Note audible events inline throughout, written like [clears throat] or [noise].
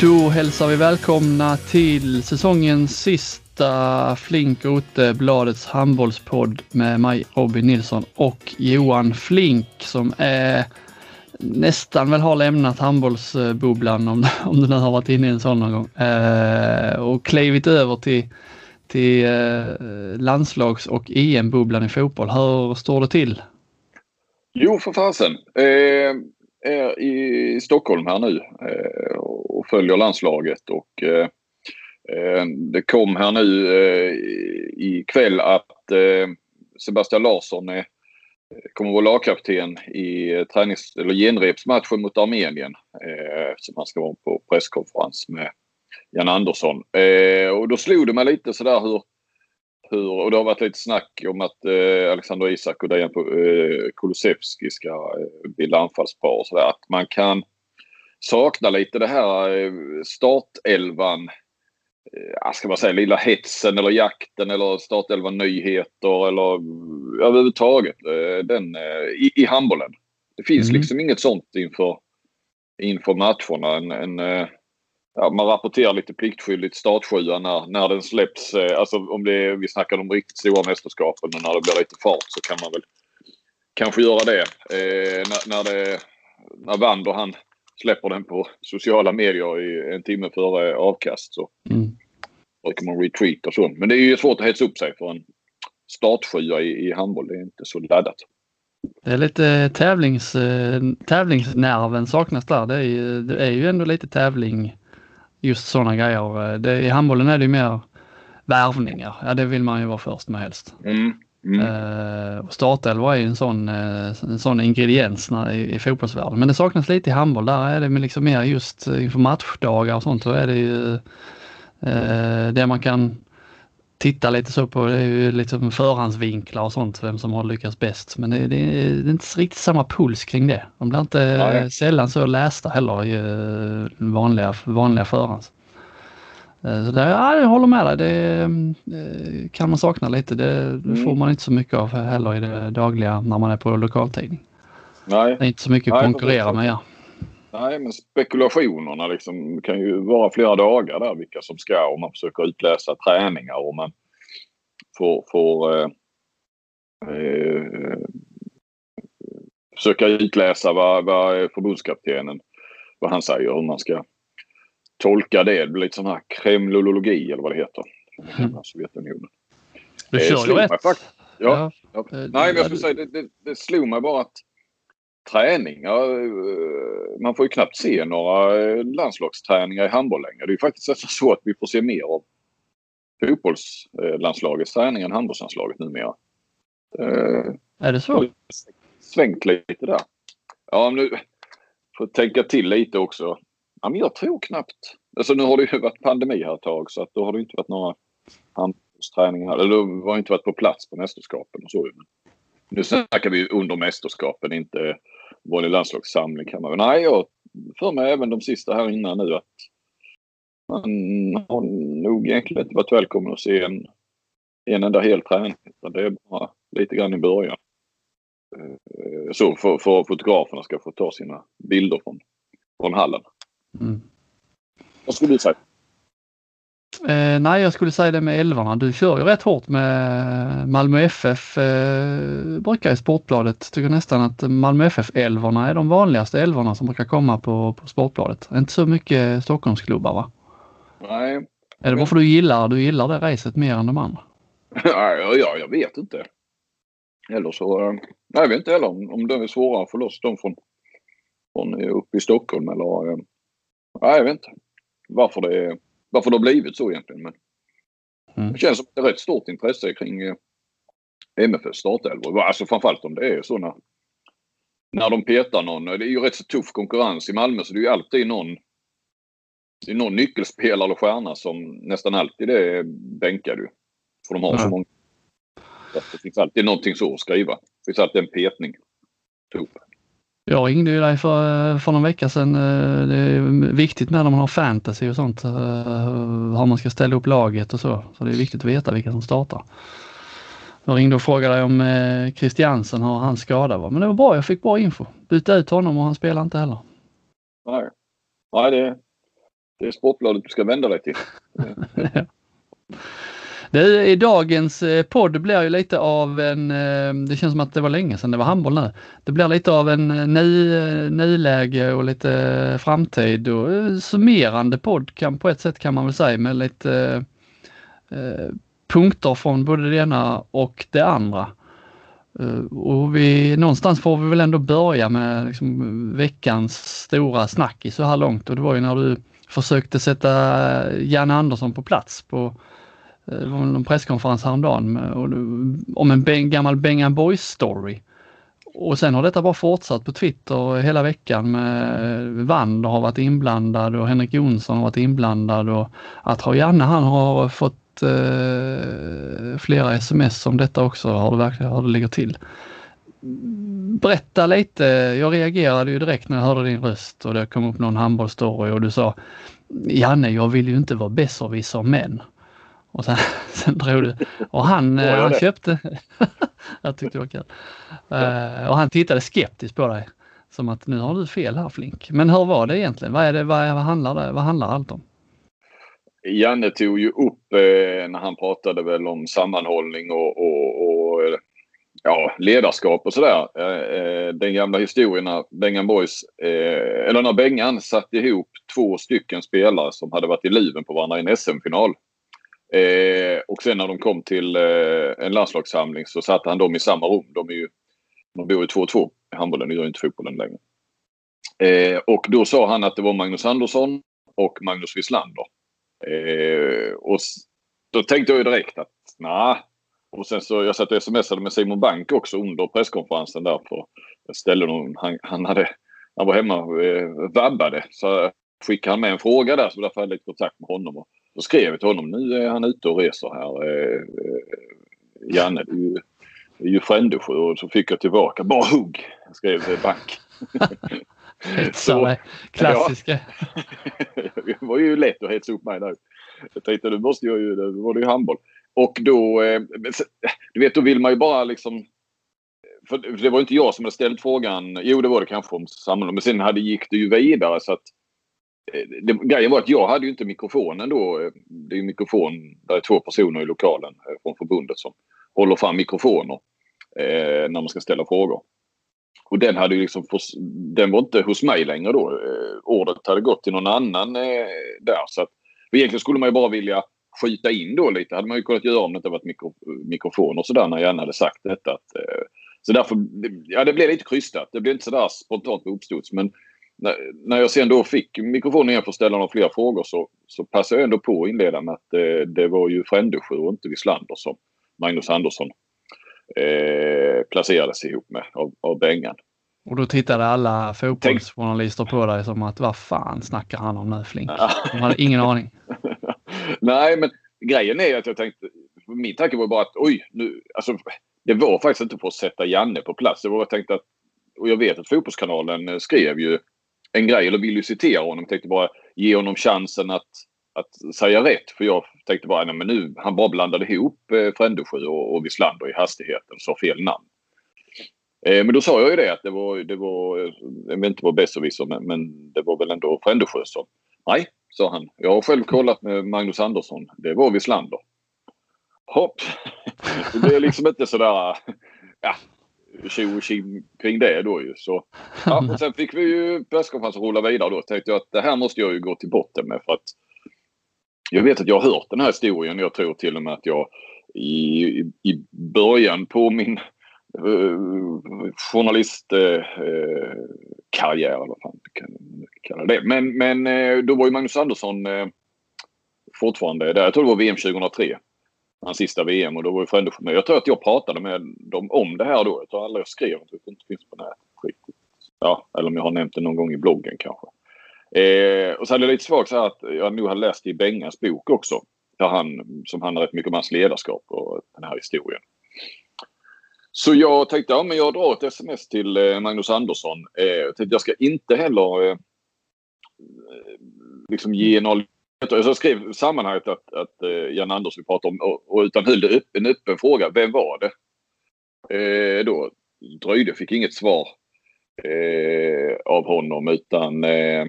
Då hälsar vi välkomna till säsongens sista Flink Ote, Bladets handbollspodd med mig Robin Nilsson och Johan Flink som är nästan väl har lämnat handbollsbubblan om, om du nu har varit inne i en sån någon gång eh, och klivit över till, till eh, landslags och EM-bubblan i fotboll. Hur står det till? Jo, för fasen. Eh, är i Stockholm här nu eh, och följer landslaget och eh, eh det kom här nu eh, ikväll att eh, Sebastian Larsson är, kommer att vara lagkapten i eh, tränings eller genrepsmatchen mot Armenien. Eh, som han ska vara på presskonferens med Jan Andersson. Eh, och då slog det mig lite sådär hur hur, och det har varit lite snack om att eh, Alexander Isak och Dejan eh, Kulusevski ska eh, bilda anfallspar och sådär. Att man kan sakna lite det här eh, startelvan. Eh, ska man säga lilla hetsen eller jakten eller startelvan nyheter eller överhuvudtaget eh, den eh, i, i handbollen. Det finns mm. liksom inget sånt inför, inför matcherna. En, en, ja, man rapporterar lite pliktskyldigt startsjuan när, när den släpps. Alltså om det är, vi snackar om riktigt stora mästerskapen och när det blir lite fart så kan man väl kanske göra det. Eh, när, när, det, när Wander han släpper den på sociala medier i en timme före avkast så mm. brukar man retweeta och sånt. Men det är ju svårt att hetsa upp sig för en startsjua i, i handboll. Det är inte så laddat. Det är lite tävlings, eh, tävlingsnerven saknas där. Det är, ju, det är ju ändå lite tävling just sådana grejer. Det, I handbollen är det ju mer värvningar. Ja, det vill man ju vara först med helst. Mm. Mm. Uh, och startelva är ju en sån, uh, en sån ingrediens när, i, i fotbollsvärlden. Men det saknas lite i handboll. Där är det liksom mer just inför matchdagar och sånt så är det ju uh, det man kan titta lite så på det är ju liksom förhandsvinklar och sånt, vem som har lyckats bäst. Men det, det, det är inte riktigt samma puls kring det. De blir inte Nej. sällan så lästa heller i eh, vanliga, vanliga förhands. Eh, så det, ja, jag håller med dig, det, det kan man sakna lite. Det, det får mm. man inte så mycket av heller i det dagliga när man är på lokaltidning. Nej. Det är inte så mycket att konkurrera med. Ja. Nej, men spekulationerna liksom kan ju vara flera dagar där vilka som ska om man försöker utläsa träningar och man får, får eh, eh, försöka utläsa vad, vad förbundskaptenen vad han säger, hur man ska tolka det. Det blir lite sån här kremlologi eller vad det heter. Mm. Sovjetunionen. Du kör ju rätt. Ja. ja. ja. Nej, men jag skulle säga det, det, det slog mig bara att träningar. Eh, man får ju knappt se några eh, landslagsträningar i handboll längre. Det är ju faktiskt nästan så att vi får se mer av fotbollslandslagets träning än handbollslandslaget numera. Eh, är det så? Svängt lite där. Ja, nu får tänka till lite också. Ja, men jag tror knappt. Alltså nu har det ju varit pandemi här ett tag så att då har det inte varit några handbollsträningar. Eller då har inte varit på plats på mästerskapen och så. Men nu snackar vi under mästerskapen, inte vanlig landslagssamling kan man Nej, jag för mig även de sista här innan nu att man har nog egentligen inte varit välkommen att se en, en enda hel träning. Det är bara lite grann i början. Eh, så för, för fotograferna ska få ta sina bilder från, från hallen. Mm. Vad skulle du säga? Eh, nej, jag skulle säga det med älvarna. Du kör ju rätt hårt med Malmö FF. Eh, brukar i Sportbladet tycker nästan att Malmö FF-älvorna är de vanligaste älvorna som brukar komma på, på Sportbladet. Inte så mycket Stockholmsklubbar va? Nej. Är det bara för du gillar, du gillar det racet mer än de andra? ja, ja, jag vet inte. Eller så, eh, nej, jag vet inte heller om, om det är svårare att få loss dem från, från uppe i Stockholm eller, nej jag vet inte varför det varför det har blivit så egentligen. Men mm. Det känns som att det är rätt stort intresse kring eh, MFFs startelvor. Alltså framförallt om det är så när, de petar någon. Det är ju rätt så tuff konkurrens i Malmö så det är ju alltid någon det är någon nyckelspelare eller stjärna som nästan alltid är bänkad ju. För de har mm. så många. Det finns alltid någonting så att skriva. Det finns alltid en petning. Tuff. Jag ringde ju dig för, för någon vecka sedan. Eh, det är viktigt när man har fantasy och sånt. Eh, hur man ska ställa upp laget och så. Så det är viktigt att veta vilka som startar. Jag ringde och frågade om eh, Christiansen har han skada var. Men det var bra, jag fick bra info. Byta ut honom och han spelar inte heller. Nej, Nej det, det är Sportbladet du ska vända dig till. [laughs] Det, I dagens eh, podd blir ju lite av en, eh, det känns som att det var länge sedan det var handboll nu. Det blir lite av en eh, ny, nyläge och lite framtid och summerande podd kan, på ett sätt kan man väl säga med lite eh, punkter från både det ena och det andra. Och vi, någonstans får vi väl ändå börja med liksom veckans stora snack i så här långt och det var ju när du försökte sätta Janne Andersson på plats på Eh, det var någon presskonferens häromdagen med, om en ben, gammal Bengan Boys story. Och sen har detta bara fortsatt på Twitter hela veckan med eh, Wander har varit inblandad och Henrik Jonsson har varit inblandad och att har Janne han har fått eh, flera sms om detta också, har det verkligen, hur det ligger till. Berätta lite, jag reagerade ju direkt när jag hörde din röst och det kom upp någon handbollsstory och du sa Janne, jag vill ju inte vara besserwisser men. Och sen, [laughs] sen drog du. Och han, oh, han köpte. [laughs] jag tyckte det var kul. Uh, och han tittade skeptiskt på dig. Som att nu har du fel här Flink. Men hur var det egentligen? Vad, är det, vad, vad, handlar, det, vad handlar allt om? Janne tog ju upp eh, när han pratade väl om sammanhållning och, och, och ja, ledarskap och sådär. Eh, den gamla historien när Bengan Boys, eh, eller när Bengan satte ihop två stycken spelare som hade varit i luven på varandra i en SM-final. Eh, och sen när de kom till eh, en landslagssamling så satte han dem i samma rum. De, är ju, de bor ju 2-2 i handbollen, det gör inte fotbollen längre. Eh, och då sa han att det var Magnus Andersson och Magnus Wislander. Eh, och då tänkte jag ju direkt att nej. Och sen så jag satt och smsade med Simon Bank också under presskonferensen där på ställen. Han, han, hade, han var hemma och eh, vabbade. Så skickade han med en fråga där så därför hade jag lite kontakt med honom. Och så skrev jag till honom, nu är han ute och reser här. Eh, eh, Janne, det är ju, Frändesjö. Och så fick jag tillbaka, bara hugg, skrev Bank. [laughs] så, klassiska. Ja, [laughs] det var ju lätt att hetsa upp mig där. Jag tänkte, nu måste jag ju, då var det ju handboll. Och då, eh, du vet, då vill man ju bara liksom för det var inte jag som hade ställt frågan. Jo, det var det kanske om sammanhang. Men sen hade, gick det ju vidare så att Eh, Eh, det, grejen var att jag hade ju inte mikrofonen då. Eh, det är ju mikrofon, där är två personer i lokalen eh, från förbundet som håller fram mikrofoner eh, när man ska ställa frågor. Och den hade ju liksom, den var inte hos mig längre då. Eh, ordet hade gått till någon annan eh, där. Så att, egentligen skulle man ju bara vilja skjuta in då lite. hade man ju kunnat göra om det inte varit mikro, mikrofon och sådär när jag hade sagt detta. Att, eh, så därför, ja det blev lite krystat. Det blev inte sådär spontant på uppstuds. Men när, jag sen då fick mikrofonen igen för att ställa några fler frågor så, så passade jag ändå på att inleda med att det, det var ju Frändesjö och inte Wislander som Magnus Andersson eh, placerades ihop med av, av Bengan. Och då tittade alla fotbollsjournalister på dig som att vad fan snackar han om nu Flink? De hade ingen aning. [laughs] Nej, men grejen är att jag tänkte, min tanke var bara att oj, nu, alltså, det var faktiskt inte för att sätta Janne på plats. Det var jag tänkte att, och jag vet att Fotbollskanalen skrev ju en grej, eller vill ju citera honom. Tänkte bara ge honom chansen att, att säga rätt. För jag tänkte bara, nej men nu, han bara blandade ihop eh, Frändesjö och, och Wislander i hastigheten sa fel namn. Eh, men då sa jag ju det att det var, det var eh, jag vet inte vad besserwisser men, men det var väl ändå Frändesjö som, nej, sa han. Jag har själv kollat med Magnus Andersson. Det var Wislander. Hopp! [laughs] Det blev liksom inte sådär, eh, ja, tjo och kring det då ju. Så, ja, och sen fick vi ju presskonferensen rulla vidare då. Tänkte jag att det här måste jag ju gå till botten med för att jag vet att jag har hört den här historien. Jag tror till och med att jag i, i början på min uh, journalistkarriär, uh, vad fan kan kalla det. Men, men uh, då var ju Magnus Andersson uh, fortfarande där. Jag tror det var VM 2003 hans sista VM och då var ju Frändesjö med. Jag tror att jag pratade med dem om det här då. Jag tror aldrig jag skrev det. Det inte finns på nätet. Ja, eller om jag har nämnt det någon gång i bloggen kanske. Eh, och så hade jag lite svagt så här att jag nog hade läst i Bengas bok också. Där han, som handlar rätt mycket om hans ledarskap och den här historien. Så jag tänkte ja, men jag drar ett sms till eh, Magnus Andersson. Eh, jag, tänkte, jag ska inte heller eh, liksom ge någon... Jag skrev sammanhanget att, att eh, Jan Andersson pratade om och, och utan höll upp, en öppen fråga. Vem var det? Eh, då dröjde, fick inget svar eh, av honom utan eh,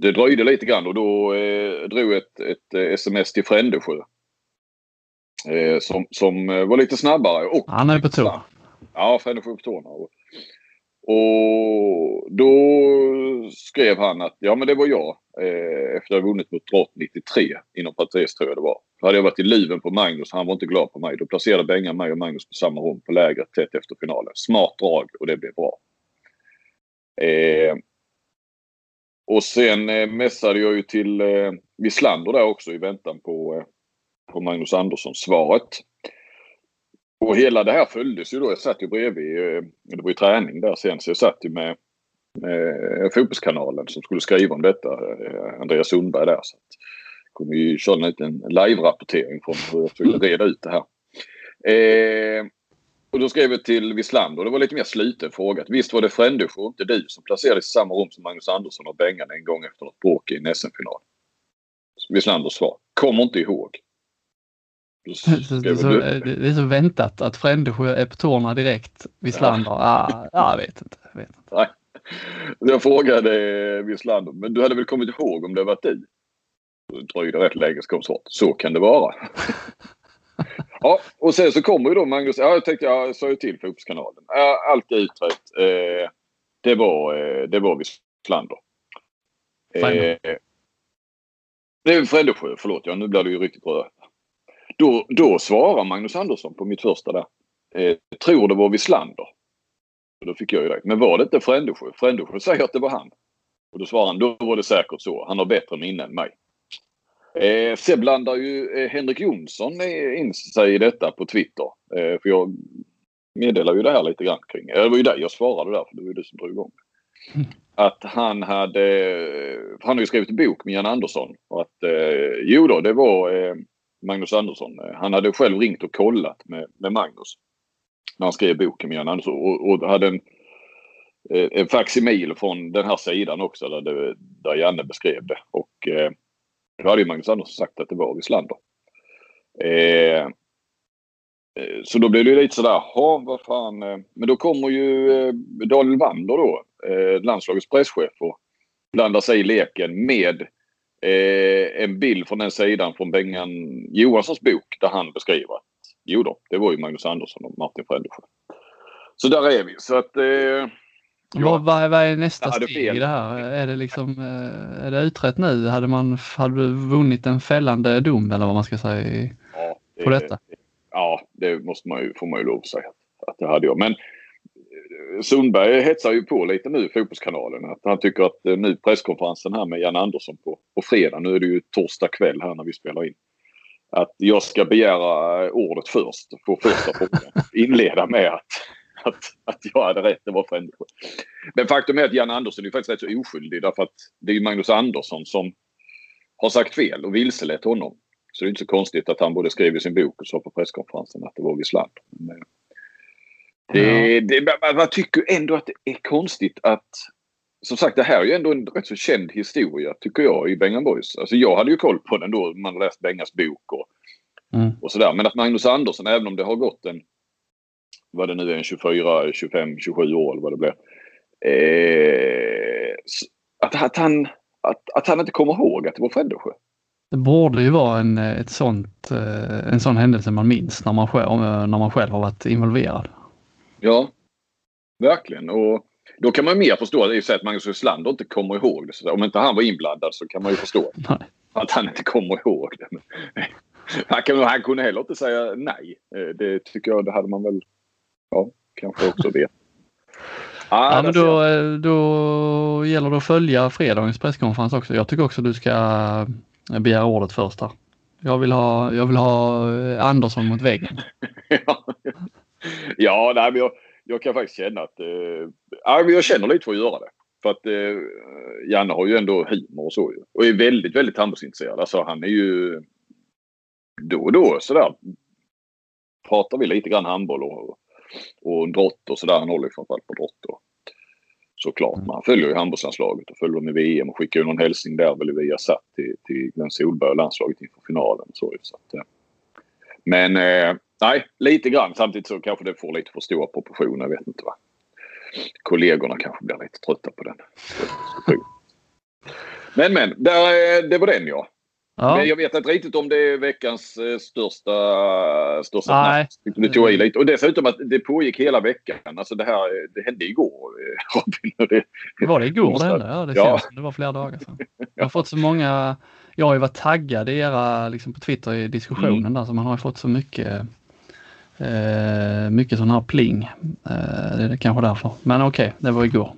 det dröjde lite grann och då eh, drog ett, ett sms till Frändesjö. Eh, som, som var lite snabbare. Och Han är på tå. Ja, Frändesjö på tårna. Och, och då skrev han att ja men det var jag eh, efter att ha vunnit mot Drott 93 inom parentes tror jag det var. Då hade jag varit i luven på Magnus han var inte glad på mig. Då placerade Bengan mig och Magnus på samma rum på lägret tätt efter finalen. Smart drag och det blev bra. Eh, och sen eh, mässade jag ju till eh, Wislander där också i väntan på, eh, på Magnus Andersson-svaret. Och hela det här följdes ju då. Jag satt ju bredvid, eh, det var ju träning där sen, så jag satt ju med, med Fotbollskanalen som skulle skriva om detta, eh, Andreas Sundberg där. Så att, kunde ju köra en liten live-rapportering från hur jag skulle reda ut det här. Eh, och då skrev jag till Wislander. Det var lite mer sluten fråga. Visst var det Frändesjö inte du som placerades i samma rum som Magnus Andersson och Bengan en gång efter något bråk i en SM-final? Wislanders svar. Kommer inte ihåg. [laughs] Så, det är så väntat att Frändesjö är på tårna direkt. Wislander, ja. ah, jag vet inte. Jag, vet inte. Nej. jag frågade Wislander, men du hade väl kommit ihåg om det var du? Det dröjde rätt länge så kom svaret. Så kan det vara. [laughs] Ja, och sen så kommer ju då Magnus. Ja, jag tänkte jag sa ju till Fotbollskanalen. Allt är utrett. Eh, det var, eh, det var Wislander. Eh, det är Frändesjö, förlåt. Ja, nu blir det ju riktigt rörigt. Då, då svarar Magnus Andersson på mitt första där. Eh, tror det var Wislander. Då fick jag ju rätt. Men var det inte Frändesjö? Frändesjö säger att det var han. Och då svarar han, då var det säkert så. Han har bättre minne än mig. Eh, sen blandar ju eh, Henrik Jonsson in sig i detta på Twitter. Eh, för jag meddelar ju det här lite grann kring. Det var ju dig jag svarade där, för det var ju du som drog igång. Mm. Att han hade, han har ju skrivit en bok med Jan Andersson. Och att eh, jo då, det var eh, Magnus Andersson. Eh, han hade själv ringt och kollat med, med Magnus. När han skrev boken med Jan Andersson. Och, och hade en, eh, en facsimil från den här sidan också där, det, där Janne beskrev det. Och eh, då hade ju Magnus Andersson sagt att det var Wislander. Eh, eh, så då blev det lite sådär, ha vad fan. Men då kommer ju eh, Daniel Wander då, eh, landslagets presschef och blandar sig i leken med eh, en bild från den sidan från Bengan Johanssons bok där han beskriver att jo då, det var ju Magnus Andersson och Martin Frändesjö. Så där är vi. Så att eh, vad, vad, vad är nästa steg i det här? Är det, liksom, eh, är det utrett nu? Hade, man, hade du vunnit en fällande dom eller vad man ska säga ja, det, på detta? Ja, det måste man ju, får man ju lov att säga att det hade jag. Men Sundberg hetsar ju på lite nu i Fotbollskanalen. Att han tycker att eh, nu presskonferensen här med Jan Andersson på, på fredag, nu är det ju torsdag kväll här när vi spelar in. Att jag ska begära ordet först, få första frågan. [laughs] Inleda med att att, att jag hade rätt. Det var Frändesjö. Men faktum är att Jan Andersson är faktiskt rätt så oskyldig därför att det är Magnus Andersson som har sagt fel och vilselett honom. Så det är inte så konstigt att han både skrev i sin bok och sa på presskonferensen att det var Wislander. Det, det, man tycker ändå att det är konstigt att som sagt, det här är ju ändå en rätt så känd historia tycker jag i Bengan Boys. Alltså jag hade ju koll på den då man läst Bengas bok och, mm. och sådär. Men att Magnus Andersson, även om det har gått en vad det nu är, en 24, 25, 27 år eller vad det blir. Eh, att, att, han, att, att han inte kommer ihåg att det var Frändesjö. Det borde ju vara en, ett sånt, eh, en sån händelse man minns när man, själv, när man själv har varit involverad. Ja, verkligen. Och då kan man mer förstå att, att Magnus Wieslander inte kommer ihåg det. Så om inte han var inblandad så kan man ju förstå [laughs] nej. att han inte kommer ihåg det. [laughs] Han, kan, han kunde heller inte säga nej. Eh, det tycker jag, det hade man väl ja, kanske också det. Ah, [laughs] ja, men då, då gäller det att följa fredagens presskonferens också. Jag tycker också du ska eh, begära ordet först här. Jag vill ha, jag vill ha eh, Andersson mot väggen. ja, nej, men jag, jag kan faktiskt känna att eh, jag känner lite för att göra det. För att eh, Janne har ju ändå humor och så och är väldigt, väldigt handbollsintresserad. Alltså han är ju då och då sådär pratar vi lite grann handboll och och drott och sådär. Han håller ju framförallt på drott. Och, såklart. Men han följer ju handbollslandslaget och följer dem i VM och skickar ju någon hälsning där väl via satt till, till Glenn Solberg och landslaget inför finalen. Så, så att, eh. men eh, nej, lite grann. Samtidigt så kanske det får lite för stora proportioner. Jag vet inte vad. Kollegorna kanske blir lite trötta på den. Men men, där, det var den ja. Ja. Men jag vet inte riktigt om det är veckans eh, största, största Nej. Det tog i lite. Och dessutom att det pågick hela veckan. Alltså det här det hände igår eh, Robin. Det, var det igår det hände? Ja, det, ja. det var flera dagar sedan. Jag har fått så många, jag har ju varit taggad i era, liksom på Twitter i diskussionen mm. där så man har fått så mycket eh, mycket sån här pling. Eh, det är kanske därför. Men okej, okay, det var igår.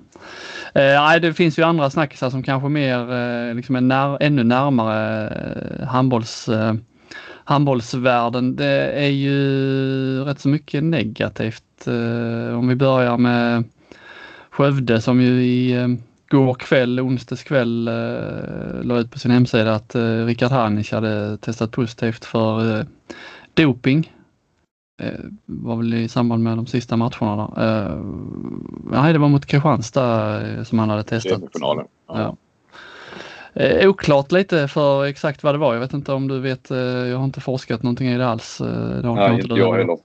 Eh, nej, det finns ju andra snackisar som kanske mer eh, liksom är när, ännu närmare eh, handbolls, eh, handbollsvärlden. Det är ju rätt så mycket negativt. Eh, om vi börjar med Skövde som ju i eh, går kväll, onsdags kväll, eh, la ut på sin hemsida att eh, Rickard Hanich hade testat positivt för eh, doping var väl i samband med de sista matcherna. Eh, nej, det var mot Kristianstad eh, som han hade testat. Ja. Ja. Eh, oklart lite för exakt vad det var. Jag vet inte om du vet. jag har inte forskat någonting i det alls. Det har nej, inte jag heller.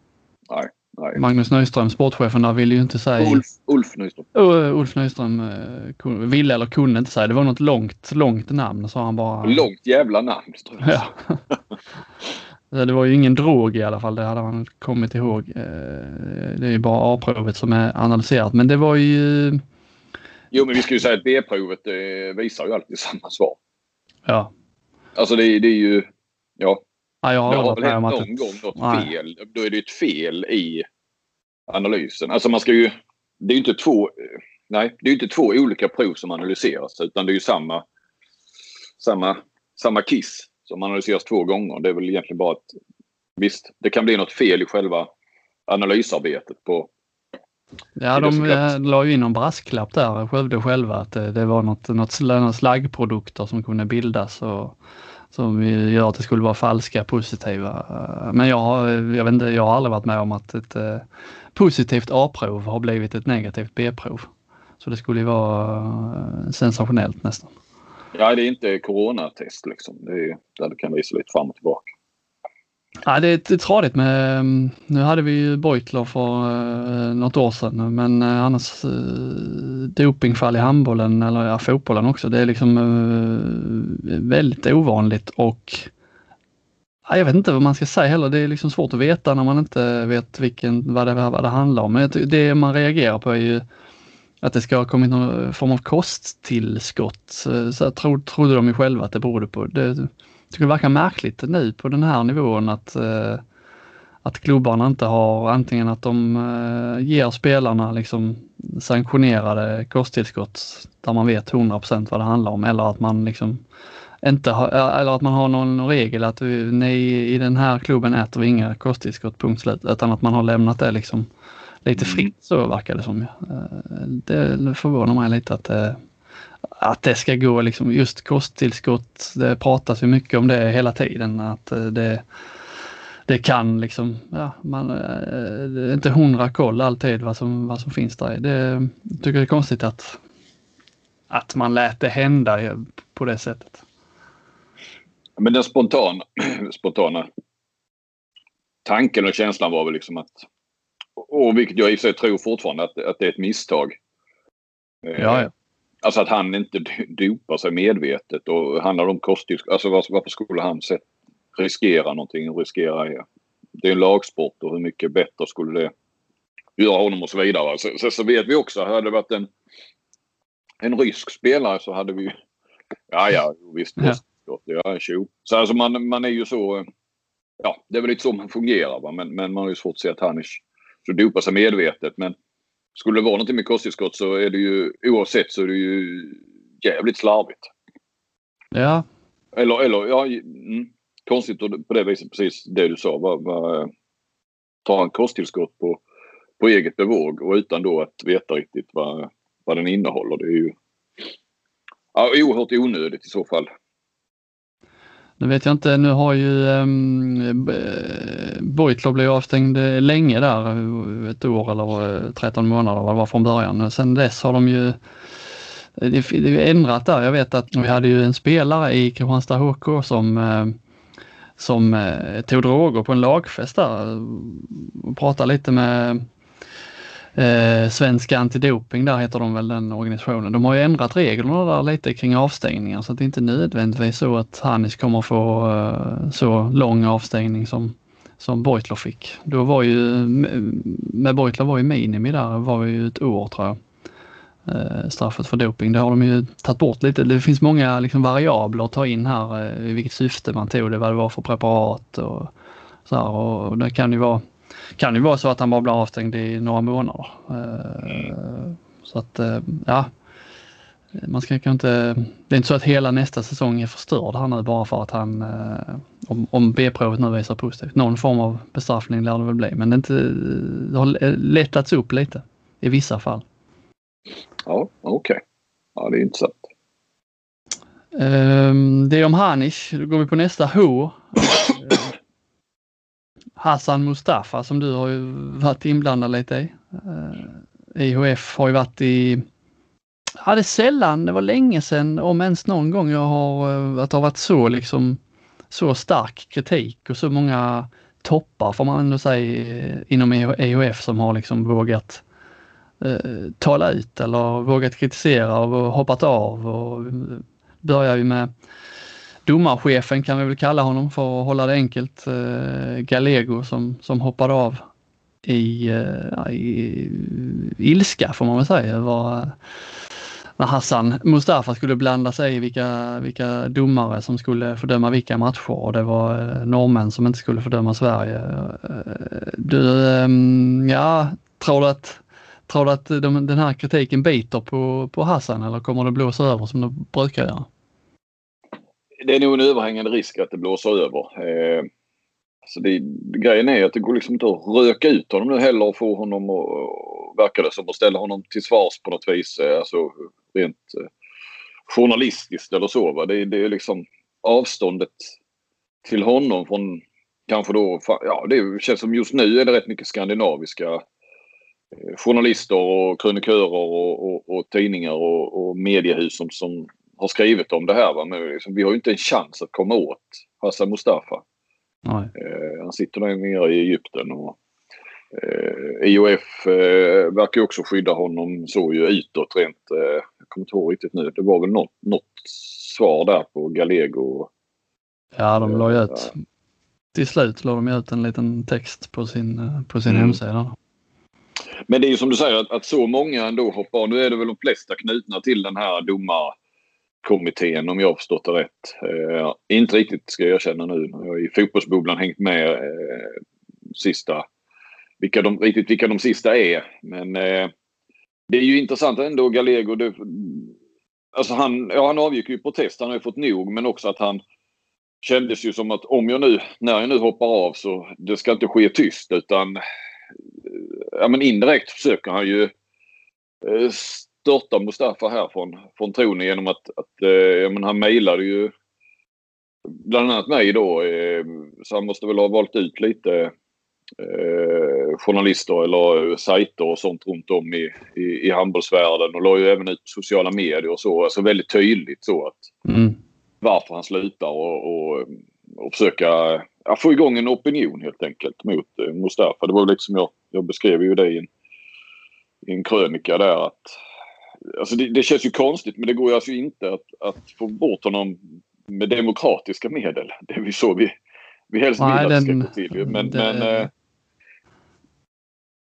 Nej, nej. Magnus Nyström, sportchefen där, ville ju inte säga... Ulf, Ulf Nyström. Uh, Ulf Nyström ville eller kunde inte säga. Det var något långt, långt namn sa han bara. Långt jävla namn. Ja. [laughs] Det var ju ingen drog i alla fall, det hade han kommit ihåg. Eh, det är ju bara A-provet som är analyserat, men det var ju... Jo, men vi ska ju säga att B-provet visar ju alltid samma svar. Ja. Alltså det, det är ju... Ja. ja jag har det har väl hänt någon det... gång något Nej. fel. Då är det ett fel i analysen. Alltså man ska ju... Det är ju inte två... Nej, det är inte två olika prov som analyseras utan det är ju samma, samma, samma kiss som analyseras två gånger. Det är väl egentligen bara att visst, det kan bli något fel i själva analysarbetet på Ja, de eh, la ju in en brasklapp där, Skövde själva, att det, det var något, något, något slaggprodukter som kunde bildas och som gör att det skulle vara falska positiva. Men jag har, jag vet inte, jag har aldrig varit med om att ett eh, positivt A-prov har blivit ett negativt B-prov. Så det skulle ju vara eh, sensationellt nästan. Ja, det är inte coronatest liksom. Det är där du kan visa lite fram och tillbaka. Ja, det är, det är tradigt med, mm, nu hade vi ju Beutler för uh, något år sedan men uh, annars uh, dopingfall i handbollen eller ja, fotbollen också. Det är liksom uh, väldigt ovanligt och jag vet inte vad man ska säga heller. Det är liksom svårt att veta när man inte vet vilken, vad, det, vad det handlar om. Men det man reagerar på är ju att det ska ha kommit någon form av kosttillskott. Eh, så tro, trodde de ju själva att det berodde på. Det, jag tycker det verkar märkligt nu på den här nivån att, eh, att klubbarna inte har antingen att de eh, ger spelarna liksom sanktionerade kosttillskott där man vet 100% vad det handlar om eller att man liksom inte har, eller att man har någon regel att nej, i den här klubben äter vi inga kosttillskott, punkt slut, utan att man har lämnat det liksom lite mm. fritt så verkar det som. Eh, det förvånar mig lite att det, eh, att det ska gå liksom just kosttillskott. Det pratas ju mycket om det hela tiden att eh, det, det kan liksom, ja, man, det är inte hundra koll alltid vad som, vad som finns där. Det tycker jag är konstigt att, att man lät det hända på det sättet. Men den spontana, [clears throat] spontana tanken och känslan var väl liksom att och vilket jag i och för sig tror fortfarande att, att det är ett misstag. Eh, ja, ja. Alltså att han inte dopar sig medvetet och handlar om kosttillskott. Alltså varför, skulle han sett, riskera någonting och riskera det? Det är en lagsport och hur mycket bättre skulle det göra honom och så vidare. Så, så, så vet vi också, hade det varit en, en rysk spelare så hade vi Ja, ja, visst. Ja. Ja, Så alltså man, man är ju så... Ja, det är väl lite så man fungerar va? Men, men man har ju svårt att se att han är så dopa sig medvetet. Men skulle det vara någonting med kosttillskott så är det ju oavsett så är det ju jävligt slarvigt. Ja. Eller, eller ja, mm, konstigt på det viset precis det du sa. Va, va, ta en kosttillskott på, på eget bevåg och utan då att veta riktigt vad, vad den innehåller. Det är ju ja, oerhört onödigt i så fall. Nu vet jag inte, nu har ju ehm, eh, um, Beutler blivit avstängd eh, länge där, eh, ett år eller 13 månader vad det var från början. Sen dess har de ju det, det är ändrat där. Jag vet att vi hade ju en spelare i Kristianstad HK som som tog droger på en lagfest där och pratade lite med eh, Svenska Antidoping, där heter de väl den organisationen. De har ju ändrat reglerna där lite kring avstängningar så att det inte nödvändigtvis så att Hannes kommer få eh, så lång avstängning som, som Beutler fick. Då var ju, med Beutler var ju minimi där, var ju ett år tror jag. Eh, straffet för doping. Det har de ju tagit bort lite. Det finns många liksom, variabler att ta in här eh, i vilket syfte man tog det, vad det var för preparat och så här. Och det kan ju vara, kan ju vara så att han bara blir avstängd i några månader. Eh, så att ja, man ska kanske inte, det är inte så att hela nästa säsong är förstörd här nu bara för att han, om, om B-provet nu visar positivt. Någon form av bestraffning lär det väl bli, men det, inte, det har lättats upp lite i vissa fall. Ja, okej. Okay. Ja, det är intressant. Um, det är om Hanish. Då går vi på nästa H. Hassan Mustafa som du har ju varit inblandad lite i. Eh, IHF har ju varit i, ja det är sällan, det var länge sedan om ens någon gång jag har, eh, att det har varit så liksom, så stark kritik och så många toppar får man ändå säga eh, inom IHF som har liksom vågat eh, tala ut eller vågat kritisera och hoppat av. Och börjar ju med domarchefen kan vi väl kalla honom för att hålla det enkelt. Eh, Gallego som, som hoppade av i, eh, i ilska får man väl säga. Var, när Hassan Mustafa skulle blanda sig i vilka, vilka domare som skulle fördöma vilka matcher och det var eh, norrmän som inte skulle fördöma Sverige. Eh, du, ehm, ja, tror du att Tror du att de, den här kritiken biter på, på Hassan eller kommer det blåsa över som det brukar göra? Det är nog en överhängande risk att det blåser över. Eh, så det, grejen är att det går liksom inte att röka ut honom nu heller och få honom att, eh, verkar det som, att ställa honom till svars på något vis. Eh, alltså rent eh, journalistiskt eller så. Va? Det, det är liksom avståndet till honom från kanske då, ja det känns som just nu är det rätt mycket skandinaviska eh, journalister och krönikörer och, och, och tidningar och, och mediehus som, som har skrivit om det här. Va? Men liksom, vi har ju inte en chans att komma åt Hassan Mustafa. Eh, han sitter där nere i Egypten. Och, eh, IOF eh, verkar också skydda honom så ju utåt rent. Eh, jag kommer inte ihåg riktigt nu. Det var väl något, något svar där på Gallego. Ja, de la ju ut. Till slut la de ut en liten text på sin, eh, på sin mm. hemsida. Men det är ju som du säger att, att så många ändå hoppar. Nu är det väl de flesta knutna till den här kommittén om jag har förstått det rätt. Eh, inte riktigt ska jag erkänna nu. Jag har i fotbollsbubblan hängt med eh, sista, vilka de, riktigt vilka de sista är. Men eh, det är ju intressant ändå Gallego. Det, alltså han, ja, han avgick ju i protest. Han har ju fått nog men också att han kändes ju som att om jag nu, när jag nu hoppar av så det ska inte ske tyst utan eh, ja, men indirekt försöker han ju eh, störta Mustafa här från, från tronen genom att, att eh, men han mejlade ju bland annat mig då. Eh, så han måste väl ha valt ut lite eh, journalister eller sajter och sånt runt om i, i, i handbollsvärlden och la ju även ut på sociala medier och så. Alltså väldigt tydligt så att mm. varför han slutar och, och, och försöka ja, få igång en opinion helt enkelt mot eh, Mustafa. Det var liksom jag jag beskrev ju det i en, i en krönika där att Alltså det, det, känns ju konstigt men det går ju alltså inte att, att få bort honom med demokratiska medel. Det är så vi, vi helst vill att det ska gå till. Men, det... men eh,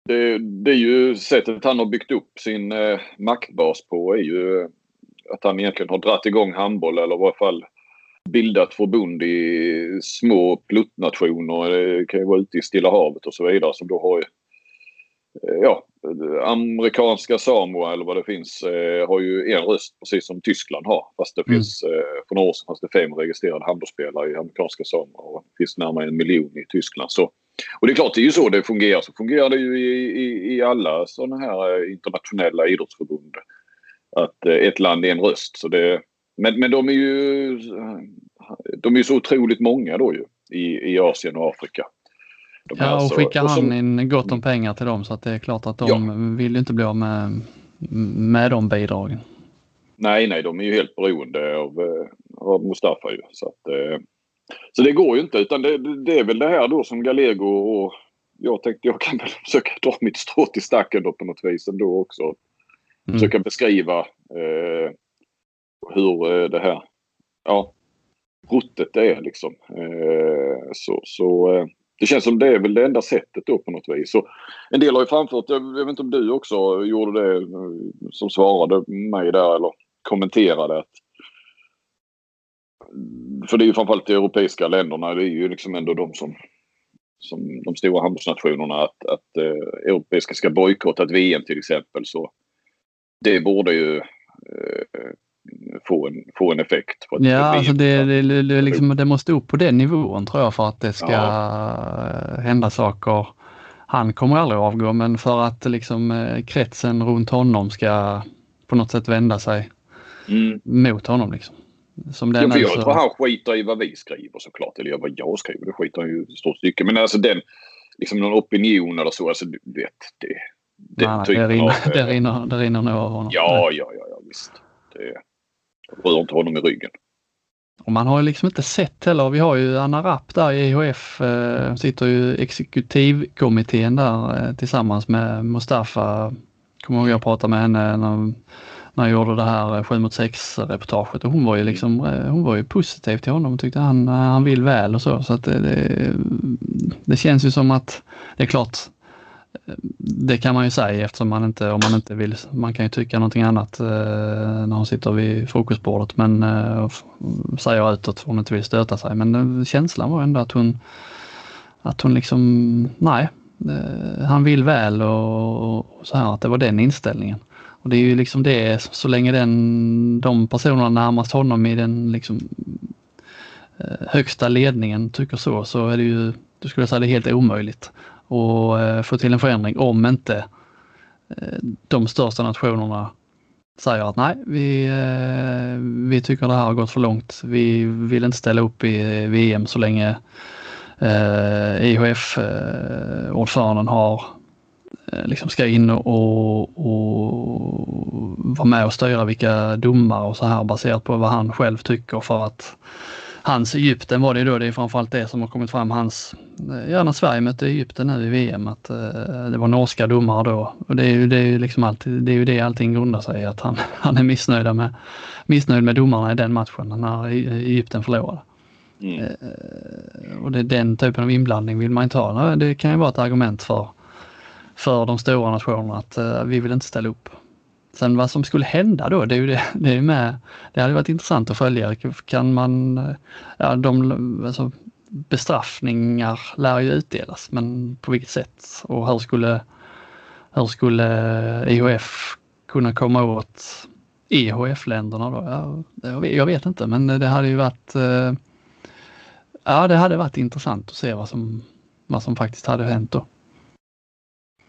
det, det, är ju sättet han har byggt upp sin eh, maktbas på är ju att han egentligen har dratt igång handboll eller i varje fall bildat förbund i små pluttnationer. Det kan ju vara ute i Stilla havet och så vidare som då har Eh, ja, amerikanska Samoa eller vad det finns eh, har ju en röst precis som Tyskland har. Fast det mm. finns, eh, för några år sedan fanns det fem registrerade handbollsspelare i amerikanska Samoa och det finns närmare en miljon i Tyskland. Så, och det är klart, det är ju så det fungerar. Så fungerar det ju i, i, i alla sådana här eh, internationella idrottsförbund. Att eh, ett land är en röst. Så det, men, men de är ju... de är så otroligt många då ju i, i Asien och Afrika. De ja, och alltså, skickar han som, in gott om pengar till dem så att det är klart att de ja. vill inte bli av med, med de bidragen. Nej, nej, de är ju helt beroende av, eh, av Mustafa ju. Så, att, eh, så det går ju inte utan det, det är väl det här då som Galego och jag tänkte jag kan väl [laughs] försöka dra mitt strå till stacken då på något vis ändå också. Mm. Försöka beskriva eh, hur eh, det här, ja, ruttet är liksom. Eh, så så det känns som det är väl det enda sättet då på något vis. Så en del har ju framfört, jag vet inte om du också gjorde det som svarade mig där eller kommenterade att för det är ju framförallt de europeiska länderna, det är ju liksom ändå de som, som de stora handbollsnationerna att, att eh, europeiska ska bojkotta ett VM till exempel. Så det borde ju eh, få, en, få en effekt. På ja, alltså det, det, det, liksom, det måste upp på den nivån tror jag för att det ska ja. hända saker. Han kommer aldrig att avgå men för att liksom eh, kretsen runt honom ska på något sätt vända sig mm. mot honom. Liksom. Som den ja, för jag så... tror han skiter i vad vi skriver såklart. Eller vad jag skriver, det skiter han ju i stort stycke. Men alltså den, liksom någon opinion eller så, alltså du vet. Det, den Nej, det, rinner, av, [laughs] det, rinner, det rinner nog av honom. Ja, ja, ja, ja visst. Det rör inte honom i ryggen. Och man har ju liksom inte sett heller. Vi har ju Anna Rapp där i EHF, eh, sitter ju exekutivkommittén där eh, tillsammans med Mustafa. Kommer ihåg jag pratade med henne när när jag gjorde det här eh, 7 mot 6 reportaget och hon var ju liksom, eh, hon var ju positiv till honom och tyckte han, eh, han vill väl och så. Så att det, det, det känns ju som att det är klart, det kan man ju säga eftersom man inte, om man inte vill, man kan ju tycka någonting annat eh, när hon sitter vid frukostbordet men eh, säger utåt om hon inte vill stöta sig. Men eh, känslan var ändå att hon, att hon liksom, nej, eh, han vill väl och, och, så här att det var den inställningen. Och det är ju liksom det, så länge den, de personerna närmast honom i den liksom, eh, högsta ledningen tycker så, så är det ju, du skulle säga det är helt omöjligt och eh, få till en förändring om inte eh, de största nationerna säger att nej, vi, eh, vi tycker det här har gått för långt. Vi vill inte ställa upp i VM så länge IHF-ordföranden har liksom ska in och, och vara med och styra vilka domare och så här baserat på vad han själv tycker för att hans Egypten var det då, det är framförallt det som har kommit fram hans, eh, ja när Sverige mötte Egypten nu i VM, att uh, det var norska domare då. Och det är ju det, är liksom alltid, det, är ju det allting grundar sig i, att han, [laughs] han är missnöjd med, missnöjd med domarna i den matchen när Egypten förlorade. Mm. Uh, och det, den typen av inblandning vill man inte ha. Det kan ju vara ett argument för för de stora nationerna att vi vill inte ställa upp. Sen vad som skulle hända då, det är ju det, det är med, det hade varit intressant att följa. Kan man, ja de, alltså, bestraffningar lär ju utdelas, men på vilket sätt och hur skulle, hur skulle IHF kunna komma åt EHF-länderna då? Ja, jag vet inte, men det hade ju varit eh, Ja, det hade varit intressant att se vad som, vad som faktiskt hade hänt då.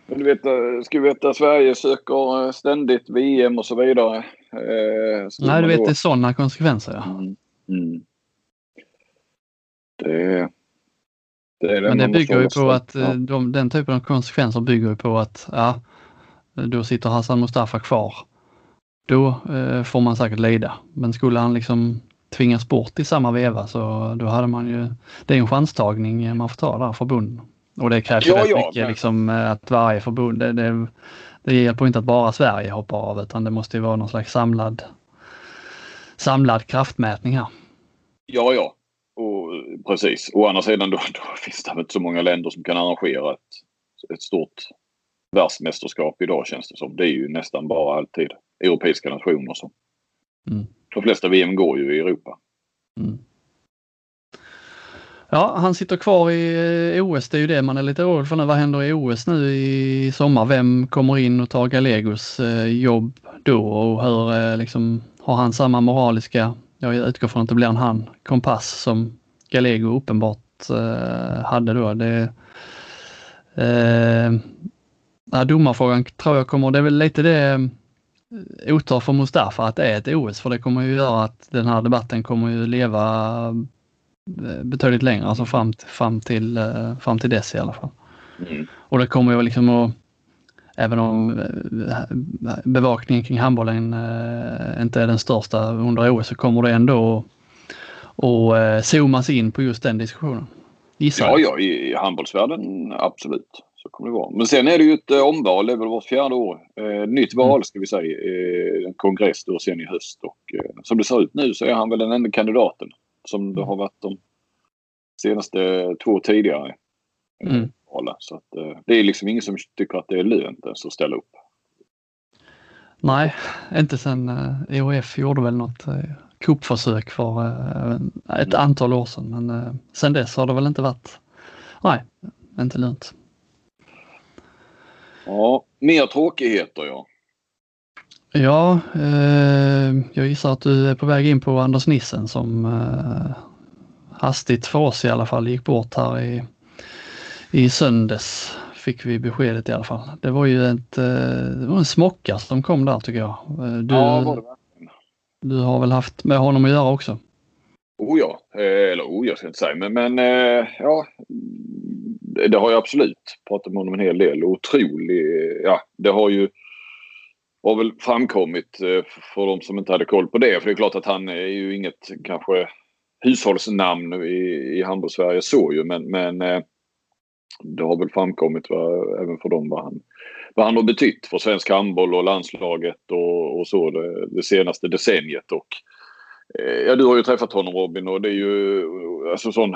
Men du vet, eh, ska vi veta Sverige söker eh, ständigt VM och så vidare. Eh, Nej, du vet då... det är sådana konsekvenser. Ja. Mm. Mm. Det, det är det Men det bygger ju på att ja. de, den typen av konsekvenser bygger ju på att ja, då sitter Hassan Mustafa kvar. Då eh, får man säkert lida. Men skulle han liksom tvingas bort i samma veva så då hade man ju, det är en chanstagning man får ta där förbunden. Och det krävs ja, rätt ja, mycket men... liksom, eh, att varje förbund, det, det, det hjälper inte att bara Sverige hoppar av utan det måste ju vara någon slags samlad, samlad kraftmätning här. Ja, ja. Och, precis. Å andra sidan då, då [laughs] finns det inte så många länder som kan arrangera ett, ett stort världsmästerskap idag känns det som. Det är ju nästan bara alltid europeiska nationer som... Mm. De flesta VM går ju i Europa. Mm. Ja, han sitter kvar i eh, OS. Det är ju det man är lite orolig för nu. Vad händer i OS nu i sommar? Vem kommer in och tar Galegos eh, jobb då och hur eh, liksom har han samma moraliska, jag utgår från att det blir en han, kompass som Galego uppenbart hade då. Det, eh, ja, domarfrågan tror jag kommer, det är väl lite det otur för Mustafa att det är ett OS för det kommer ju göra att den här debatten kommer ju leva betydligt längre, alltså fram, fram, till, fram till dess i alla fall. Mm. Och det kommer ju liksom att även om bevakningen kring handbollen inte är den största under OS så kommer det ändå och eh, zoomas in på just den diskussionen. Gissar ja, ja, i handbollsvärlden absolut. Så kommer det vara. Men sen är det ju ett eh, omval, det är väl vart fjärde år. Eh, nytt val mm. ska vi säga. Eh, en kongress då sen i höst. Och eh, som det ser ut nu så är han väl den enda kandidaten som det har varit de senaste två tidigare eh, mm. Så att, eh, det är liksom ingen som tycker att det är lönt ens att ställa upp. Nej, inte sen eh, EOF gjorde väl något eh, kuppförsök för ett mm. antal år sedan. Men sen dess har det väl inte varit, nej, inte lönt. Ja, mer tråkigheter ja. Ja, eh, jag gissar att du är på väg in på Anders Nissen som eh, hastigt för oss i alla fall gick bort här i, i söndags. Fick vi beskedet i alla fall. Det var ju ett, eh, det var en smocka som kom där tycker jag. Eh, du, ja, var det du har väl haft med honom att göra också? Oh ja, eh, eller oh jag ska inte säga men, men eh, ja. Det har jag absolut pratat med honom en hel del. Otrolig, ja det har ju har väl framkommit eh, för de som inte hade koll på det. För det är klart att han är ju inget kanske hushållsnamn i, i handbolls-Sverige så ju men, men eh, det har väl framkommit va, även för dem vad han, vad han har betytt för svensk handboll och landslaget och, och så det, det, senaste decenniet. Och, eh, ja, du har ju träffat honom Robin och det är ju alltså sån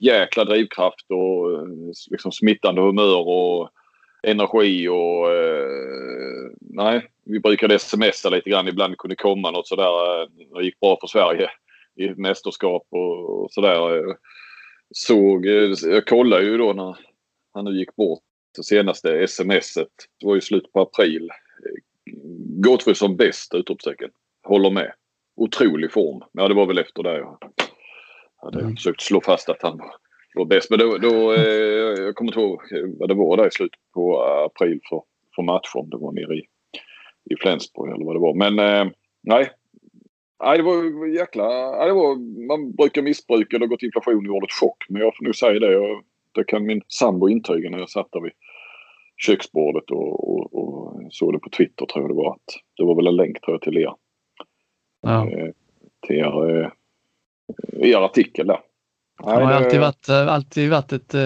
jäkla drivkraft och liksom smittande humör och energi och eh, nej, vi brukade smsa lite grann ibland kunde komma något sådär. Eh, det gick bra för Sverige i mästerskap och, och sådär. Såg, jag kollade ju då när han nu gick bort det senaste smset. Det var ju slut på april. Gottfrid som bäst! Utropstecken. Håller med. Otrolig form. Ja, det var väl efter det jag hade mm. försökt slå fast att han var bäst. Men då, då eh, jag kommer inte ihåg vad det var där i slutet på april för, för matchen. Det var nere i, i Flensburg eller vad det var. Men eh, nej. Nej, det var jäkla... Nej, det var, man brukar missbruka det och gått inflation i ordet chock. Men jag får nog säga det. Jag, det kan min sambo intyga när jag satt där vid köksbordet och, och, och, såg det på Twitter tror jag det var. Att det var väl en länk tror jag till er. Ja. Eh, till er, eh, er artikel där. Han har alltid varit, eh, alltid varit ett, eh,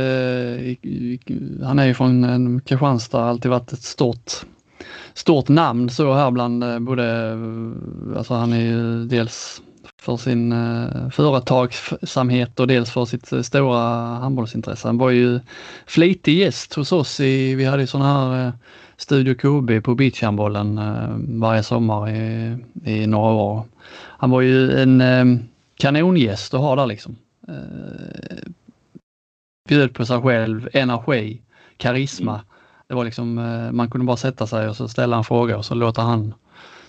han är ju från Kristianstad, alltid varit ett stort, stort namn så här bland eh, både, eh, alltså han är ju dels för sin eh, företagsamhet och dels för sitt stora handbollsintresse. Han var ju flitig gäst hos oss i, vi hade ju sån här Studio KB på beachhandbollen varje sommar i, i några år. Han var ju en kanongäst att ha där liksom. Bjöd på sig själv, energi, karisma. Det var liksom, eh, man kunde bara sätta sig och så ställa en fråga och så låter han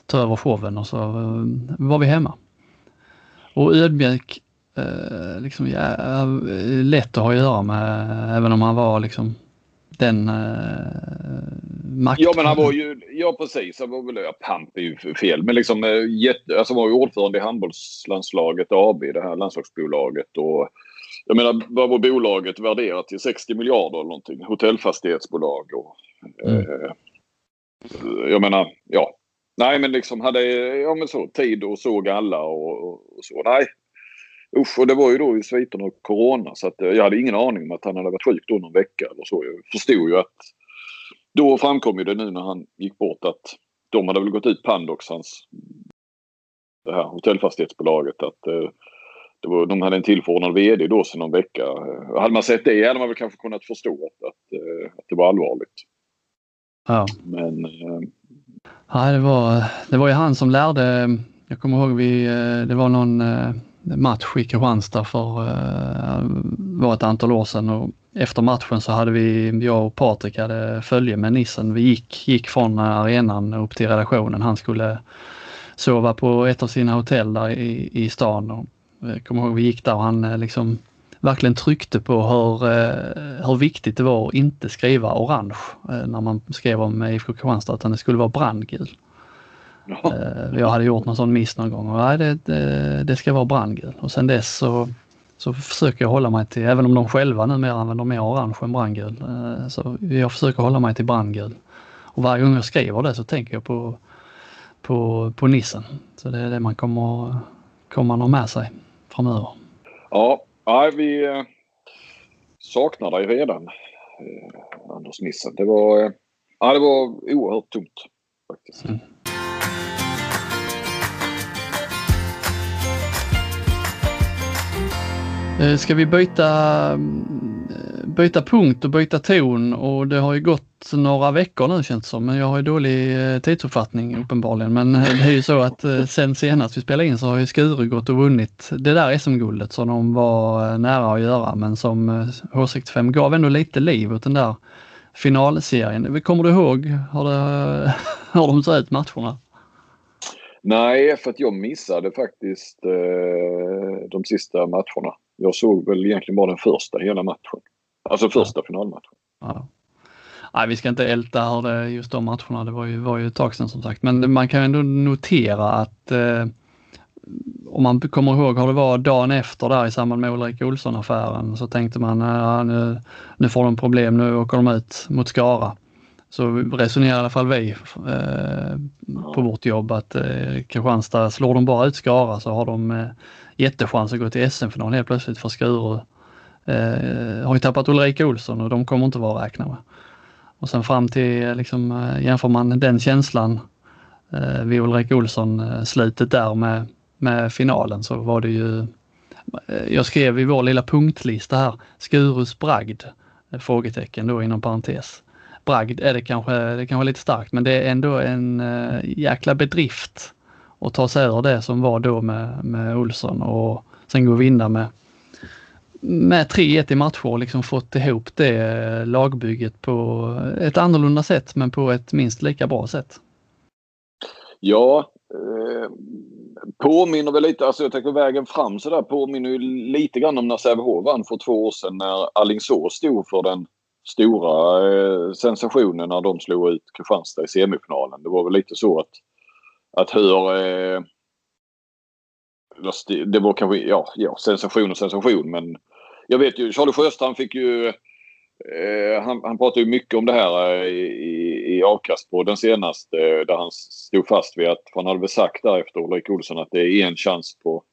ta över showen och så eh, var vi hemma. Och ödmjuk, eh, liksom, ja, lätt att ha att göra med även om han var liksom den eh, makt. Ja men han var ju, ja precis, han var väl, ja, pamp är ju fel, men liksom eh, jätte, alltså var ju ordförande i handbollslandslaget AB, det här landslagsbolaget och jag menar vad var bolaget värderat till 60 miljarder eller någonting, hotellfastighetsbolag och mm. eh, jag menar, ja, Nej, men liksom hade ja, men så, tid och såg alla och, och, så. Nej. Usch, och det var ju då i sviterna av corona så att eh, jag hade ingen aning om att han hade varit sjuk då någon vecka eller så. Jag förstod ju att då framkom ju det nu när han gick bort att de hade väl gått ut Pandox, hans det här hotellfastighetsbolaget, att eh, det var, de hade en tillförordnad VD då sedan någon vecka. Eh, hade man sett det hade man väl kanske kunnat förstå att, att, att det var allvarligt. Ja. Men Ja, det var, det var ju han som lärde, jag kommer ihåg vi, eh, det var någon eh, match i Kristianstad för eh, var ett antal år sedan och efter matchen så hade vi, jag och Patrik hade följe med Nissen. Vi gick, gick från arenan upp till redaktionen. Han skulle sova på ett av sina hotell där i, i stan. Och jag kommer ihåg vi gick där och han liksom verkligen tryckte på hur, eh, hur viktigt det var att inte skriva orange eh, när man skrev om IFK Kristianstad utan det skulle vara brandgul. Ja. Jag hade gjort någon sån miss någon gång och nej, det, det, det ska vara brandgul. Och sen dess så, så försöker jag hålla mig till, även om de själva numera använder mer orange än brandgul, så jag försöker hålla mig till brandgul. Och varje gång jag skriver det så tänker jag på, på, på nissen. Så det är det man kommer, kommer ha med sig framöver. Ja, vi eh, saknar dig redan, eh, Anders Nissen. Det var, eh, ja, det var oerhört tungt faktiskt. Mm. Ska vi byta byta punkt och byta ton och det har ju gått några veckor nu känns det som. Men jag har ju dålig eh, tidsuppfattning uppenbarligen. Men eh, det är ju så att eh, sen senast vi spelade in så har ju Skuru gått och vunnit det där SM-guldet som de var nära att göra men som H65 gav ändå lite liv åt den där finalserien. Kommer du ihåg hur, det, [laughs] hur de såg ut matcherna? Nej, för att jag missade faktiskt eh, de sista matcherna. Jag såg väl egentligen bara den första hela matchen. Alltså första ja. finalmatchen. Ja. Nej, vi ska inte älta hur det, just de matcherna, det var ju, var ju ett tag sedan som sagt. Men man kan ändå notera att eh, om man kommer ihåg hur det var dagen efter där i samband med Ulrika Olsson-affären så tänkte man äh, nu, nu får de problem, nu åker de ut mot Skara. Så resonerar i alla fall vi eh, på vårt jobb att eh, Kristianstad, slår de bara ut Skara så har de eh, jättechans att gå till SM-final helt plötsligt för Skuru eh, har ju tappat Ulrika Olsson och de kommer inte vara att räkna med. Och sen fram till, liksom, eh, jämför man den känslan eh, vid Ulrik Olsson eh, slutet där med, med finalen så var det ju, eh, jag skrev i vår lilla punktlista här, Skurus bragd, eh, frågetecken då inom parentes. Bragd är det kanske, det kanske lite starkt men det är ändå en äh, jäkla bedrift att ta sig ur det som var då med, med Olsson och sen gå och vinna med med 3-1 i matcher och liksom fått ihop det eh, lagbygget på ett annorlunda sätt men på ett minst lika bra sätt. Ja, eh, påminner väl lite, alltså jag tänker vägen fram sådär påminner ju lite grann om när Sävehof vann för två år sedan när Alingsås stod för den stora eh, sensationen när de slog ut Kristianstad i semifinalen. Det var väl lite så att, att hur eh, det var kanske, ja, ja, sensation och sensation men jag vet ju, Charlie Sjöstrand fick ju eh, han, han pratade ju mycket om det här eh, i, i avkastpodden senast eh, där han stod fast vid att, han hade väl sagt där efter Ulrik Olsson att det är en chans på,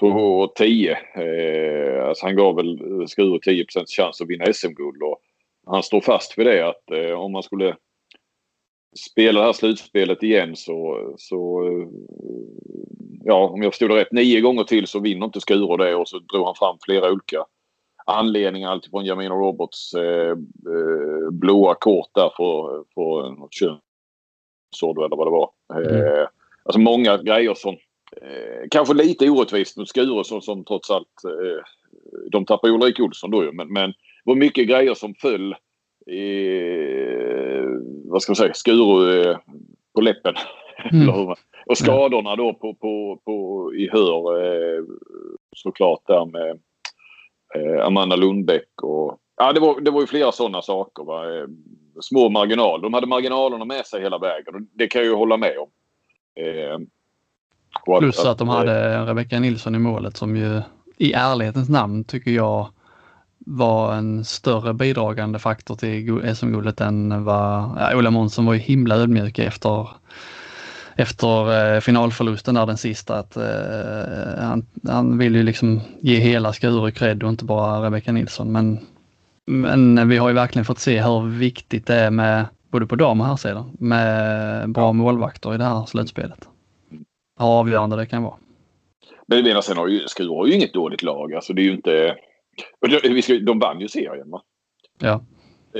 på 10. Eh, alltså han gav väl Skuru 10% chans att vinna SM-guld och han står fast vid det att eh, om man skulle spela det här slutspelet igen så, så eh, ja om jag förstod det rätt, nio gånger till så vinner inte Skuru det och så drog han fram flera olika anledningar. Alltifrån Jamino Roberts eh, eh, blåa kort där för, för något könsord eller vad det var. Mm. Eh, alltså många grejer som eh, kanske lite orättvist mot Skuru som, som trots allt eh, de tappade Ulrik Olsson då ju men, men det var mycket grejer som föll i, vad ska man säga, Skuru eh, på läppen. Mm. [laughs] och skadorna då på, på, på, i Hör såklart där med Amanda Lundbäck och ja, det var, det var ju flera sådana saker. Va? Eh, små marginaler. De hade marginalerna med sig hela vägen och det kan jag ju hålla med om. Eh, Plus att, att de hade Rebecka Nilsson i målet som ju i ärlighetens namn tycker jag var en större bidragande faktor till SM-guldet än vad ja, Ola Månsson var ju himla ödmjuk efter efter eh, finalförlusten där den sista att eh, han, han vill ju liksom ge hela Skuru cred och inte bara Rebecka Nilsson. Men, men vi har ju verkligen fått se hur viktigt det är med både på dam och herrsidan med bra målvakter i det här slutspelet. Hur avgörande det kan vara. Men jag menar sen har ju Skuru har ju inget dåligt lag. Alltså det är ju inte... De vann ju serien va? Ja.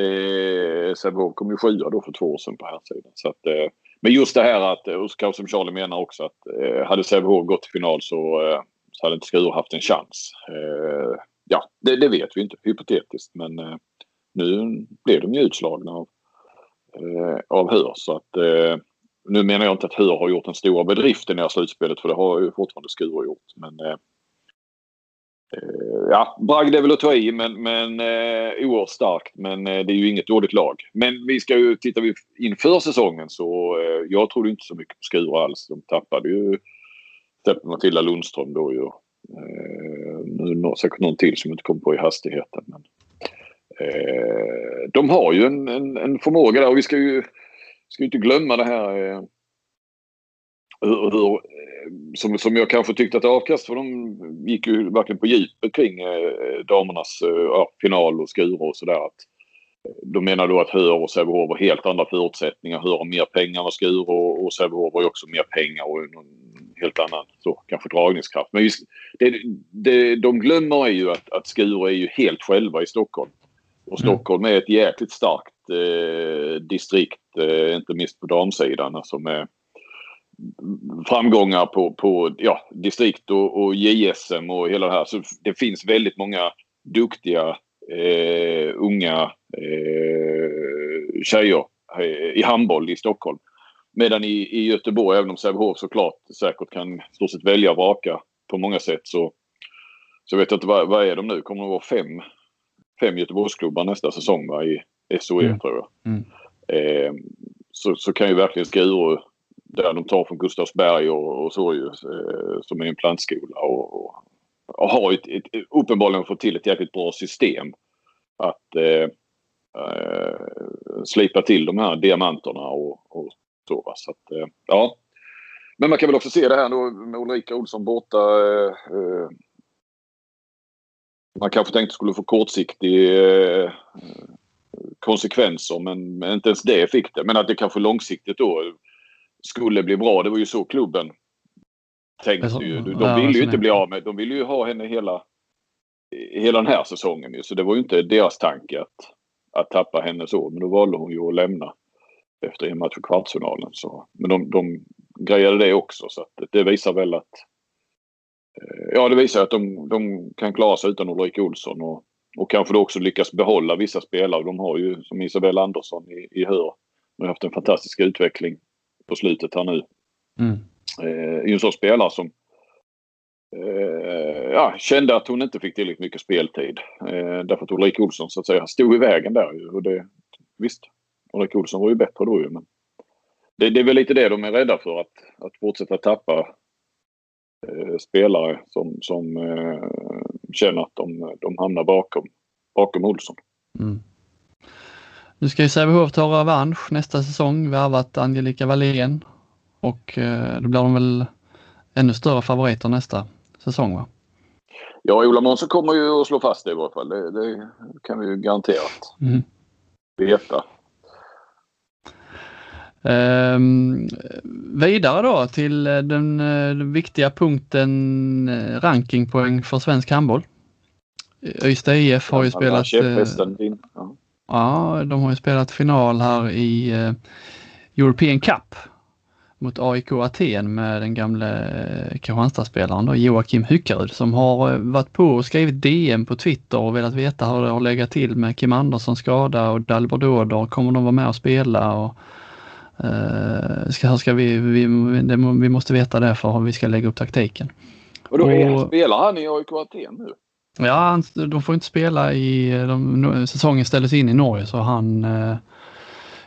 Eh, Sävehof kom ju sjua då för två år sedan på här sidan. Så att, eh, men just det här att, eh, och som Charlie menar också, att eh, hade Sävehof gått till final så, eh, så hade inte Skur haft en chans. Eh, ja, det, det, vet vi inte, hypotetiskt. Men eh, nu blev de ju utslagna av, eh, av Hör. Så att, eh, nu menar jag inte att Hör har gjort den stora bedriften i det här slutspelet för det har ju fortfarande Skur gjort. Men Eh, Eh, ja, bragd är väl att ta i men, men eh, oerhört starkt. Men eh, det är ju inget dåligt lag. Men vi ska ju, tittar vi inför säsongen så eh, jag trodde inte så mycket på Skura alls. De tappade ju till Matilda Lundström då ju. Eh, nu är säkert någon till som inte kom på i hastigheten. Men, eh, de har ju en, en, en, förmåga där och vi ska ju, ska ju inte glömma det här eh, hur, hur, som, som jag kanske tyckte att avkast för de gick ju verkligen på djupet kring eh, damernas eh, final och Skura och sådär. Eh, de menar då att Höör och Sävehof har helt andra förutsättningar. Höör har mer pengar än Skura och, och Sävehof har också mer pengar och någon helt annan så, kanske dragningskraft. Men just, det, det, de glömmer är ju att, att Skura är ju helt själva i Stockholm. Och mm. Stockholm är ett jäkligt starkt eh, distrikt, eh, inte minst på damsidan. Alltså med, framgångar på, på ja, distrikt och, och JSM och hela det här. Så det finns väldigt många duktiga eh, unga eh, tjejer eh, i handboll i Stockholm. Medan i, i Göteborg, även om Sävehof såklart säkert kan stort sett välja och vraka på många sätt så, så vet jag inte vad, vad är de nu? Kommer det vara fem, fem Göteborgsklubbar nästa säsong va? i SOE mm. tror jag. Mm. Eh, så, så kan ju verkligen Skuru där de tar från Gustavsberg och, och så ju, eh, som är en plantskola. Och, och, och har ett, ett, uppenbarligen fått till ett jäkligt bra system att eh, eh, slipa till de här diamanterna och, och så. Va? så att, eh, ja. Men man kan väl också se det här då med Ulrika Olsson borta. Eh, eh, man kanske tänkte skulle få kortsiktig eh, konsekvenser men, men inte ens det fick det. Men att det kanske långsiktigt då skulle bli bra. Det var ju så klubben tänkte ju. De ja, ville ju inte bli av med, de ville ju ha henne hela, hela den här säsongen ju. Så det var ju inte deras tanke att, att tappa henne så. Men då valde hon ju att lämna efter en match för kvartsfinalen. Så, men de, de grejade det också så det visar väl att eh, Ja, det visar att de, de kan klara sig utan Ulrika Olsson och, och kanske då också lyckas behålla vissa spelare. De har ju som Isabel Andersson i, i Hör. De har haft en fantastisk utveckling på slutet här nu. Mm. Eh, en sån spelare som eh, ja, kände att hon inte fick tillräckligt mycket speltid. Eh, därför att Ulrika Olsson så att säga stod i vägen där. Och det, visst, Ulrika Olsson var ju bättre då ju. Men det, det är väl lite det de är rädda för. Att, att fortsätta tappa eh, spelare som, som eh, känner att de, de hamnar bakom, bakom Olsson. Mm. Nu ska ju Sävehof ta revansch nästa säsong, värvat Angelica Wallén och eh, då blir de väl ännu större favoriter nästa säsong va? Ja, Ola Månsson kommer ju att slå fast det i varje fall. Det, det kan vi ju garanterat mm. veta. Um, vidare då till den, den viktiga punkten eh, rankingpoäng för svensk handboll. Ystad IF har ju spelat... Ja. Ja, de har ju spelat final här i uh, European Cup mot AIK Aten med den gamle uh, Kristianstadsspelaren då, Joakim Hyckarud som har uh, varit på och skrivit DM på Twitter och velat veta hur det har legat till med Kim Anderssons skada och Dalbor Dåder. Kommer de vara med och spela? Och, uh, ska, ska vi, vi, det, vi måste veta det för att vi ska lägga upp taktiken. Och då är, och, spelar han i AIK Aten nu? Ja, de får inte spela i... De, säsongen ställdes in i Norge så han... Eh,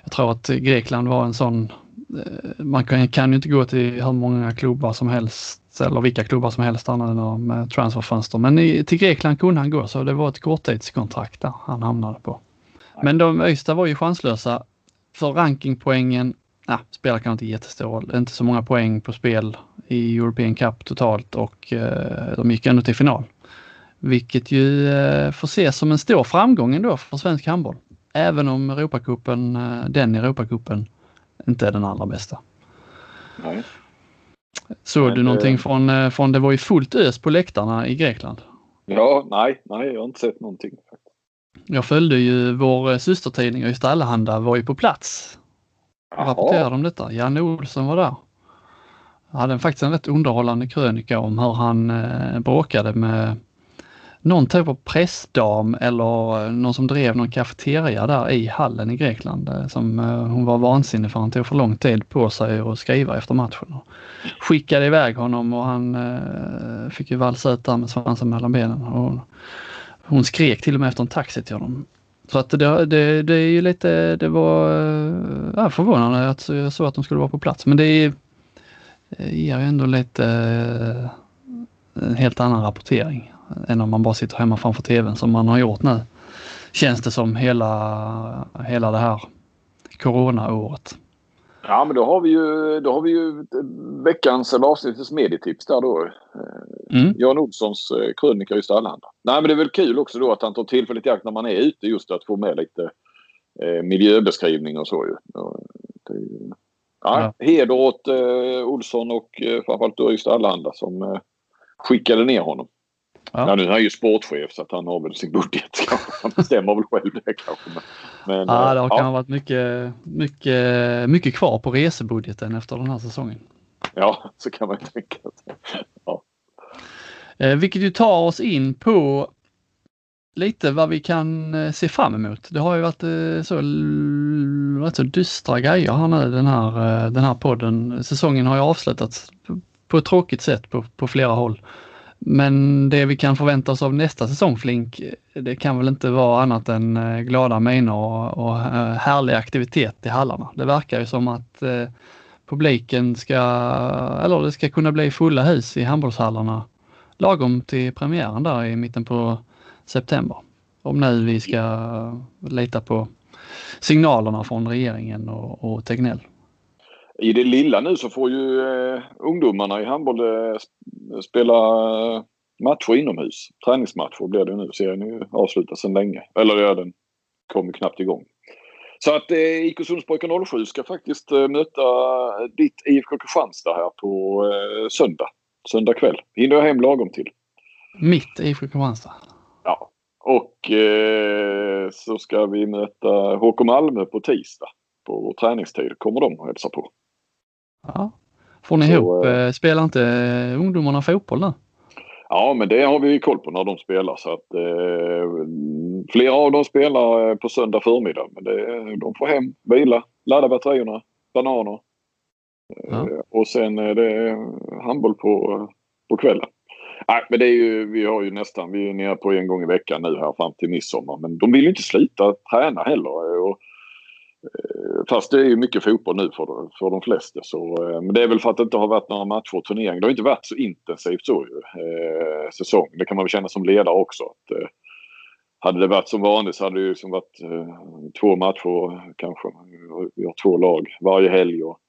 jag tror att Grekland var en sån... Eh, man kan, kan ju inte gå till hur många klubbar som helst eller vilka klubbar som helst annat med eh, transferfönster. Men i, till Grekland kunde han gå så det var ett korttidskontrakt där han hamnade på. Men de Öysta var ju chanslösa. För rankingpoängen, nej, spelar kanske inte jättestor roll. inte så många poäng på spel i European Cup totalt och eh, de gick ändå till final. Vilket ju eh, får ses som en stor framgång ändå för svensk handboll. Även om Europacupen, eh, den Europacupen inte är den allra bästa. Nej. Såg Nej, du någonting från, eh, från, det var ju fullt ös på läktarna i Grekland? Ja, nej, nej, jag har inte sett någonting. Jag följde ju vår systertidning Ystad Allehanda var ju på plats. Och rapporterade om detta. Janne Olsson var där. Jag hade faktiskt en rätt underhållande krönika om hur han bråkade med någon typ av pressdam eller eh, någon som drev någon kafeteria där i hallen i Grekland. Eh, som eh, hon var vansinnig för han tog för lång tid på sig att skriva efter matchen. Skickade iväg honom och han fick ju valsa ut där med svansen mellan benen. Och hon skrek till och med efter en taxi till honom. Så att det, det, det är ju lite, det var ja, förvånande att jag såg att de skulle vara på plats. Men det är, ger ju ändå lite en helt annan rapportering än om man bara sitter hemma framför tvn som man har gjort nu. Känns det som hela, hela det här coronaåret. Ja men då har vi ju, då har vi ju veckans eller avsnittets medietips där då. Mm. Jan Olssons krönika just Allehanda. Nej men det är väl kul också då att han tar tillfället i akt när man är ute just att få med lite eh, miljöbeskrivning och så ju. Det ja, ja. Heder åt eh, Olsson och eh, framförallt då just Allehanda som eh, skickade ner honom. Ja. ja. nu är han ju sportchef så att han har väl sin budget. [laughs] Han bestämmer väl själv det kanske. Men, ja, det har ja. kanske varit mycket, mycket, mycket kvar på resebudgeten efter den här säsongen. Ja, så kan man ju tänka. Ja. Eh, vilket ju tar oss in på lite vad vi kan eh, se fram emot. Det har ju varit eh, så, rätt så dystra grejer här nu den här, den här podden. Säsongen har ju avslutats på ett tråkigt sätt på, på flera håll. Men det vi kan förvänta oss av nästa säsong Flink, det kan väl inte vara annat än eh, glada miner och, och eh, härlig aktivitet i hallarna. Det verkar ju som att eh, publiken ska, eller det ska kunna bli fulla hus i handbollshallarna lagom till premiären där i mitten på september. Om nu vi ska lita på signalerna från regeringen och, och Tegnell. I det lilla nu så får ju eh, ungdomarna i handboll eh, spela eh, matcher inomhus. Träningsmatcher blir det nu. Serien är ju avslutad sedan länge. Eller ja, den kommer knappt igång. Så att eh, IK Sundsborg 07 ska faktiskt eh, möta ditt IFK Kristianstad här på eh, söndag. Söndag kväll. Hinner jag hem lagom till. Mitt IFK Kristianstad? Ja. Och eh, så ska vi möta HK Malmö på tisdag på vår träningstid. Kommer de och hälsa på. Ja. Får ni så, ihop, eh, spelar inte eh, ungdomarna fotboll nu? Ja, men det har vi koll på när de spelar så att eh, flera av dem spelar eh, på söndag förmiddag. Men det, de får hem, vila, ladda batterierna, bananer. Ja. Eh, och sen är det handboll på, på kvällen. Nej, men det är ju, vi har ju nästan, vi är nere på en gång i veckan nu här fram till midsommar. Men de vill ju inte sluta träna heller. Och Eh, Eh, fast det är ju mycket fotboll nu för, för de flesta. Så, eh, men det är väl för att det inte har varit några matcher och turneringar. Det har inte varit så intensivt så ju, eh, säsong. Det kan man väl känna som ledare också. Att, eh, hade det varit som vanligt så hade det ju liksom varit eh, två matcher kanske. Vi har två lag varje helg och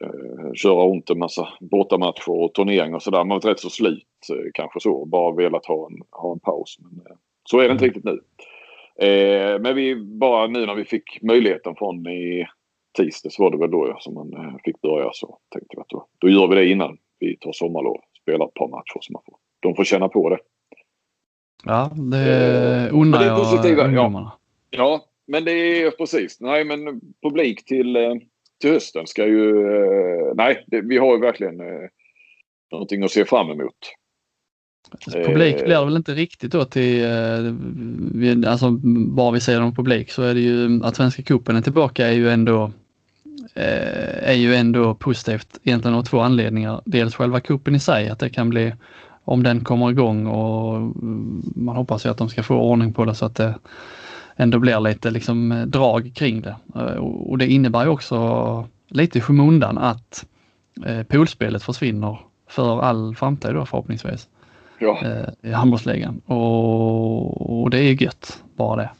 eh, köra ont en massa bortamatcher och turneringar och sådär. Man har varit rätt så slut eh, kanske så. Bara velat ha en, ha en paus. Men, eh, så är det inte riktigt nu. Eh, men vi bara nu när vi fick möjligheten från i tisdags var det väl då som man eh, fick börja så tänkte vi att då, då gör vi det innan vi tar sommarlov. Spelar ett par matcher så man får, de får känna på det. Ja, det eh, unnar jag ungdomarna. Ja. ja, men det är precis. Nej, men publik till, eh, till hösten ska ju... Eh, nej, det, vi har ju verkligen eh, någonting att se fram emot. Publik blir det väl inte riktigt då till, eh, alltså bara vi säger om publik så är det ju att Svenska cupen är tillbaka är ju ändå eh, är ju ändå positivt egentligen av två anledningar. Dels själva kuppen i sig, att det kan bli om den kommer igång och man hoppas ju att de ska få ordning på det så att det ändå blir lite liksom drag kring det. Eh, och det innebär ju också lite i skymundan att poolspelet försvinner för all framtid då förhoppningsvis ja. eh, i handbollsligan. Och, och, det är gött, bara det.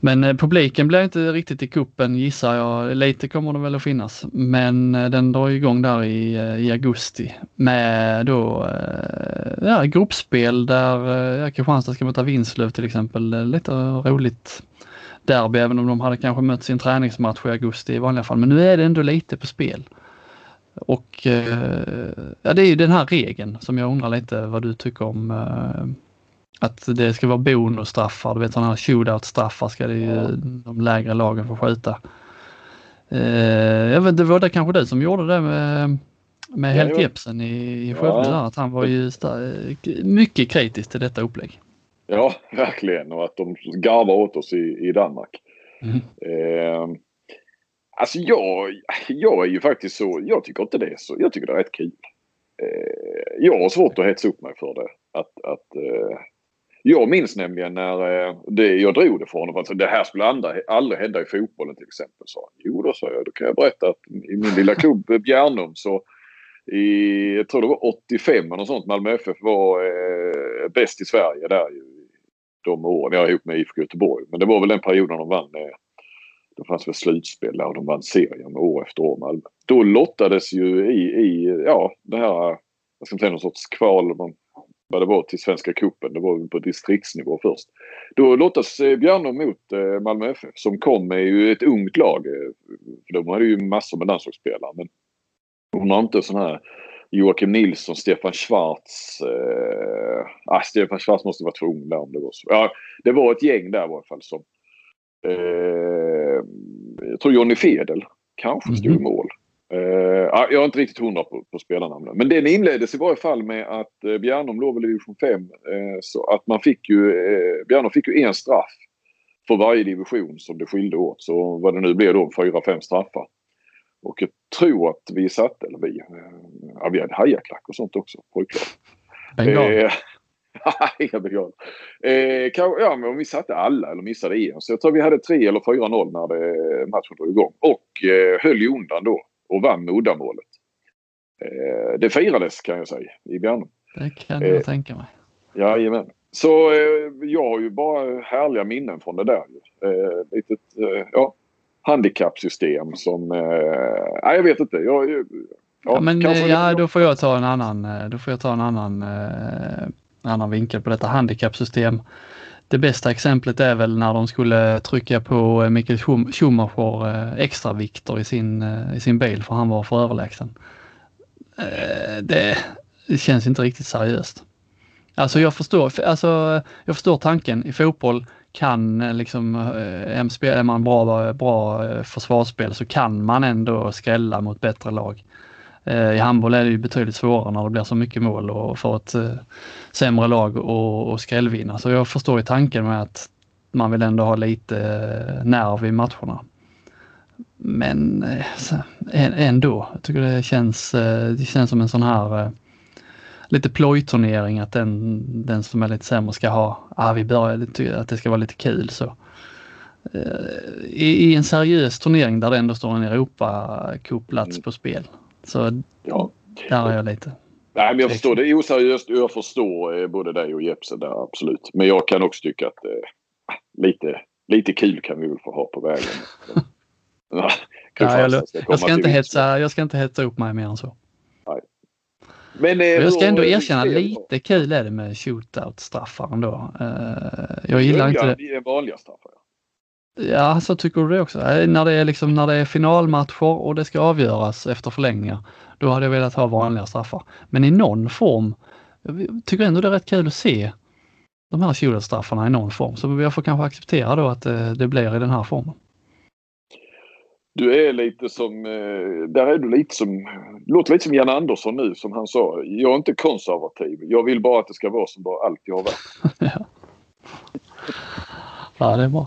Men eh, publiken blir inte riktigt i kuppen gissar jag. Lite kommer det väl att finnas. Men eh, den drar igång där i, eh, i augusti med då eh, ja, gruppspel där eh, Kristianstad ska möta Vinslöv till exempel. Lite roligt derby även om de hade kanske mött sin träningsmatch i augusti i vanliga fall. Men nu är det ändå lite på spel. Och eh, ja, det är ju den här regeln som jag undrar lite vad du tycker om. Eh, att det ska vara bonusstraffar, du vet sådana här shootout-straffar ska det ju de lägre lagen få skjuta. Eh, jag vet, det var det kanske du som gjorde det med Med Helt Jepsen i, i Skövde ja. att han var ju mycket kritisk till detta upplägg. Ja, [laughs] verkligen och att de garvar åt oss i, i Danmark. Mm. Eh, alltså jag, jag är ju faktiskt så, jag tycker inte det är så, jag tycker det är rätt kul. Eh, jag har svårt att hetsa upp mig för det. Att, att eh, jag minns nämligen när eh, det, jag drog det för honom. Alltså, det här skulle andra, aldrig hända i fotbollen till exempel. Så, jo då sa jag, då kan jag berätta att i min lilla klubb eh, Bjärnum så i, jag tror det var 85 eller sånt, Malmö FF var eh, bäst i Sverige där ju, de åren. Jag ihop med IFK Göteborg. Men det var väl den perioden de vann. Eh, det fanns väl slutspel där och de vann serien år efter år Malmö. Då lottades ju i, i ja, det här, jag ska inte säga någon sorts kval, vad det var till Svenska Kuppen. Det var på distriktsnivå först. Då lottades eh, Bjärnum mot eh, Malmö FF som kom med ju ett ungt lag. Eh, för de hade ju massor med landslagsspelare. Men hon har inte sån här Joakim Nilsson, Stefan Schwarz. Eh, ah, Stefan Schwarz måste vara för ung där om det var så. Ja, det var ett gäng där i alla fall som... Eh, jag tror Jonny Fedel kanske stod i mhm. mål. Uh, jag är inte riktigt hundra på, på spelarnamnen. Men den inleddes i varje fall med att uh, Bjärnum låg väl i division 5. Uh, så att man fick ju, uh, Bjärnum fick ju en straff för varje division som det skilde åt. Så vad det nu blev då, fyra, fem straffar. Och jag tror att vi satte, eller vi, ja, vi hade hajaklack och sånt också, pojklag. [laughs] Inga bengal. Eh, ja, men vi satte alla eller missade en. Så jag tror vi hade 3 eller 4-0 när det, matchen drog igång. Och eh, höll ju undan då och vann med uddamålet. Eh, det firades kan jag säga i Bjärnum. Det kan jag eh, tänka mig. Jajamän. Så eh, jag har ju bara härliga minnen från det där. Eh, litet eh, ja, handikappsystem som... Eh, nej, jag vet inte. Jag, ja, ja, men eh, ja, då får jag ta en annan, eh, då får jag ta en annan, eh, annan vinkel på detta handikappsystem. Det bästa exemplet är väl när de skulle trycka på eh, Mikael Schumacher eh, extra vikter i sin, eh, i sin bil för han var för överlägsen. Det, det känns inte riktigt seriöst. Alltså jag förstår, alltså jag förstår tanken. I fotboll kan liksom, är man bra, bra försvarsspel så kan man ändå skrälla mot bättre lag. I handboll är det ju betydligt svårare när det blir så mycket mål och för ett sämre lag och, och skrällvinna. Så jag förstår ju tanken med att man vill ändå ha lite nerv i matcherna. Men ändå, jag tycker det känns, det känns som en sån här lite plojturnering att den, den som är lite sämre ska ha, ah, vi börjar, att det ska vara lite kul så. Eh, I, I, en seriös turnering där det ändå står en Europacup-plats mm. på spel. Så ja. där är jag lite. Nej, men jag förstår det är oseriöst jag förstår eh, både dig och Jepsen där absolut. Men jag kan också tycka att eh, lite, lite kul kan vi väl få ha på vägen. [laughs] ja, jag, jag, ska inte hetsa, jag ska inte hetsa upp mig mer än så. Men, eh, jag ska ändå erkänna lite kul är det med shootout-straffar ändå. Eh, jag gillar inte det. är vanliga straffar. Ja, så tycker du det också? Eh, när det är liksom när det är finalmatcher och det ska avgöras efter förlängningar, då hade jag velat ha vanliga straffar. Men i någon form, jag tycker ändå det är rätt kul att se de här shootout-straffarna i någon form. Så jag får kanske acceptera då att det, det blir i den här formen. Du är lite som, eh, där är du lite som, låter lite som Jan Andersson nu som han sa. Jag är inte konservativ. Jag vill bara att det ska vara som det alltid har varit. [laughs] ja. ja, det är bra.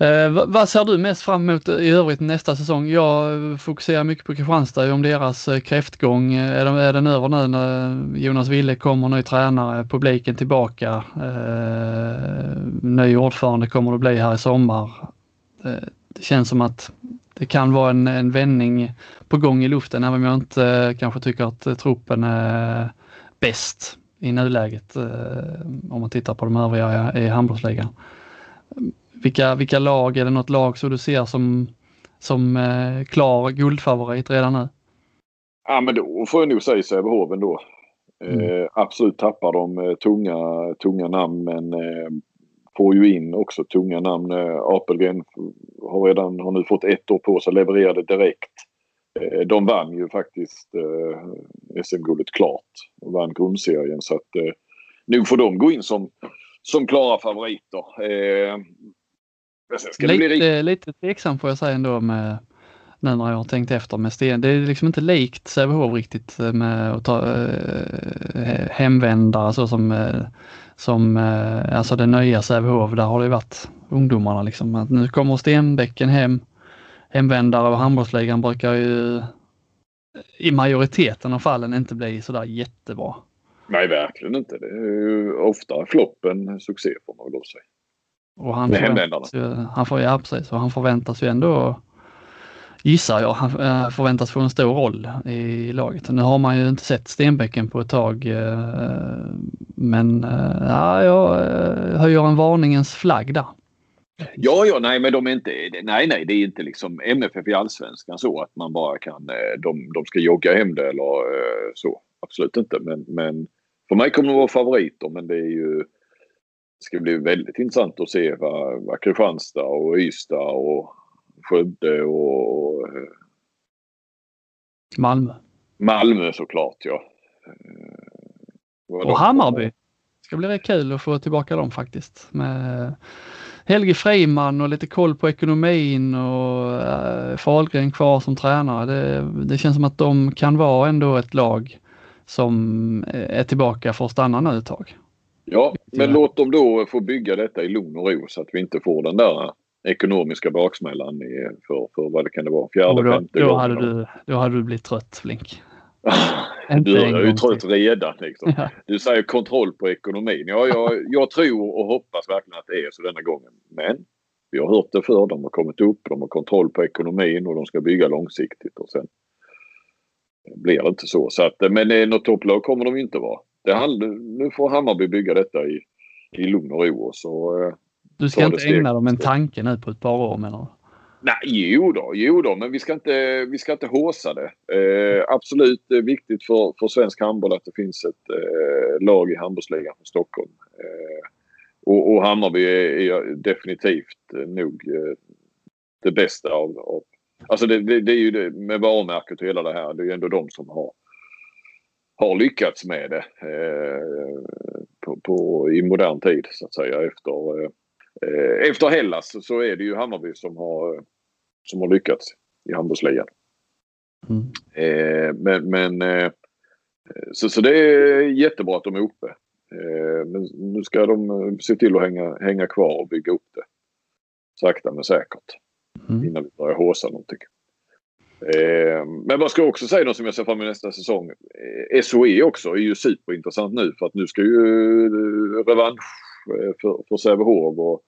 Eh, vad, ser du mest fram emot i övrigt nästa säsong? Jag fokuserar mycket på Kristianstad om deras eh, kräftgång. Eh, är, de, är den över nu när Jonas Wille kommer, ny tränare, publiken tillbaka, eh, ny ordförande kommer det bli här i sommar. Eh, det känns som att det kan vara en, en vändning på gång i luften även om jag inte eh, kanske tycker att eh, truppen är bäst i nuläget eh, om man tittar på de övriga i handbollsligan. Vilka, vilka lag, är det något lag som du ser som, som klar guldfavorit redan nu? Ja men då får jag nog säga Sävehof ändå. Mm. Eh, absolut tappar de tunga, tunga namn men eh, får ju in också tunga namn. Eh, Apelgren har redan har nu fått ett år på sig, levererade direkt. Eh, de vann ju faktiskt eh, SM-guldet klart och vann grundserien så att eh, nu får de gå in som, som klara favoriter. Eh, lite, lite tveksam får jag säga ändå med Nu när jag har tänkt efter med Sten. Det är liksom inte likt Sävehof riktigt med att ta eh, hemvändare så som, eh, som eh, alltså det nya Sävehof. Där har det varit ungdomarna liksom. Att nu kommer Stenbäcken hem. Hemvändare och handbollsligan brukar ju i majoriteten av fallen inte bli sådär jättebra. Nej, verkligen inte. Det är ju ofta floppen succé får man väl lov säga. Och han förväntas, ju, han, får, ja, precis, och han förväntas ju ändå, gissar jag, han eh, förväntas få en stor roll i laget. Nu har man ju inte sett Stenbäcken på ett tag eh, men eh, ja, jag höjer en varningens flagg där. Ja, ja, nej, men de är inte, nej, nej, det är inte liksom MFF i allsvenskan så att man bara kan, de, de ska jogga hem det eller så. Absolut inte, men, men för mig kommer de vara favoriter, men det är ju det ska bli väldigt intressant att se vad, vad Kristianstad och Ystad och Skövde och Malmö. Malmö såklart ja. Och Hammarby. Det ska bli rätt kul att få tillbaka dem faktiskt. Med Helge Freiman och lite koll på ekonomin och äh, Fahlgren kvar som tränare. Det, det känns som att de kan vara ändå ett lag som är tillbaka för att stanna nu ett tag. Ja, men låt dem då få bygga detta i lugn och ro så att vi inte får den där ekonomiska baksmällan för, för vad det kan det vara, fjärde, då, femte då hade, du, då hade du blivit trött Flink. [laughs] du är ju trött redan. Liksom. Ja. Du säger kontroll på ekonomin. Ja, jag, jag tror och hoppas verkligen att det är så denna gången. Men vi har hört det förr. De har kommit upp, de har kontroll på ekonomin och de ska bygga långsiktigt. Och sen blir det inte så. så att, men något topplag kommer de inte vara. Det nu får Hammarby bygga detta i, i lugn och ro. Och så, eh, du ska inte ägna dem en tanke nu på ett par år menar du? Nej, jo då, jo då, men vi ska inte, vi ska inte håsa det. Eh, absolut är viktigt för, för svensk handboll att det finns ett eh, lag i handbollsligan från Stockholm. Eh, och, och Hammarby är, är definitivt nog eh, det bästa av, av Alltså det, det, det, är ju det med varumärket och hela det här. Det är ju ändå de som har, har lyckats med det eh, på, på, i modern tid så att säga. Efter, eh, efter Hellas så är det ju Hammarby som har, som har lyckats i handbollsligan. Mm. Eh, men men eh, så, så det är jättebra att de är uppe. Eh, men nu ska de se till att hänga, hänga kvar och bygga upp det. Sakta men säkert. Mm. Innan vi börjar håsa någonting. Eh, men man ska också säga något som jag ser fram emot nästa säsong. Eh, SOE också är ju superintressant nu för att nu ska ju eh, revansch eh, för, för Sävehof och,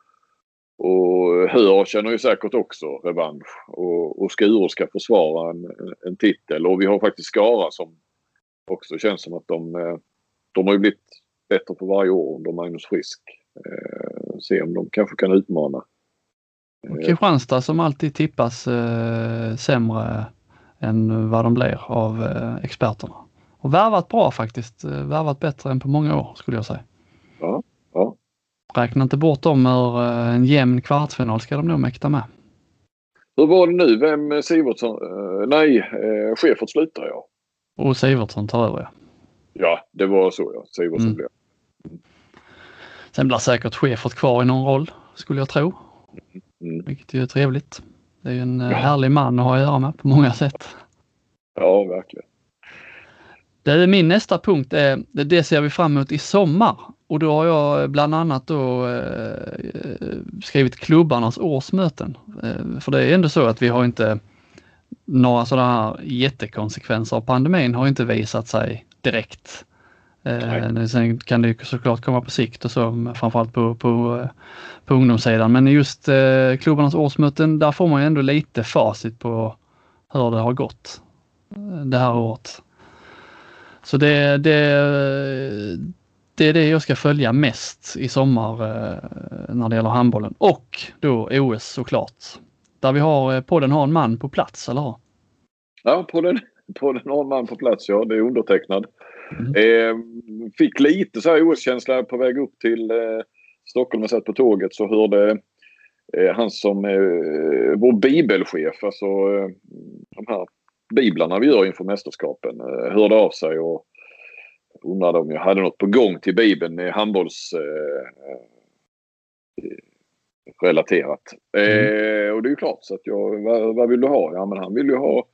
och Höör känner ju säkert också revansch. Och, och Skuru ska försvara en, en titel och vi har faktiskt Skara som också känns som att de, eh, de har ju blivit bättre för varje år under Magnus Frisk. Eh, se om de kanske kan utmana och Kristianstad som alltid tippas eh, sämre än vad de blir av eh, experterna. Och värvat bra faktiskt. Eh, värvat bättre än på många år skulle jag säga. Ja, ja. Räkna inte bort dem ur eh, en jämn kvartsfinal ska de nog mäkta med. Hur var det nu? Vem Sivertsson? Eh, nej, eh, Schäfert slutar ja. Och Sivertsson tar över ja. Ja, det var så ja. Sivertsson mm. blev. Sen blir säkert Schäfert kvar i någon roll skulle jag tro. Mm. Vilket ju är trevligt. Det är ju en eh, ja. härlig man att ha att göra med på många sätt. Ja, verkligen. Det är min nästa punkt är, det ser vi fram emot i sommar och då har jag bland annat då eh, skrivit klubbarnas årsmöten. Eh, för det är ändå så att vi har inte några sådana här jättekonsekvenser av pandemin har inte visat sig direkt. Eh, sen kan det såklart komma på sikt och så framförallt på, på, på ungdomssidan. Men just eh, klubbarnas årsmöten, där får man ju ändå lite facit på hur det har gått eh, det här året. Så det, det, det är det jag ska följa mest i sommar eh, när det gäller handbollen och då OS såklart. Där vi har, podden har en man på plats, eller hur? Ja, podden, podden har en man på plats, ja. Det är undertecknad. Mm. Eh, fick lite så här OS-känsla på väg upp till eh, Stockholm och satt på tåget så hörde eh, han som eh, vår bibelchef, alltså eh, de här biblarna vi gör inför mästerskapen, hörde av sig och undrade om jag hade något på gång till bibeln i handbolls... Relaterat. Mm. Eh, och det är ju klart så att jag, vad, vad, vill du ha? Ja men han vill ju ha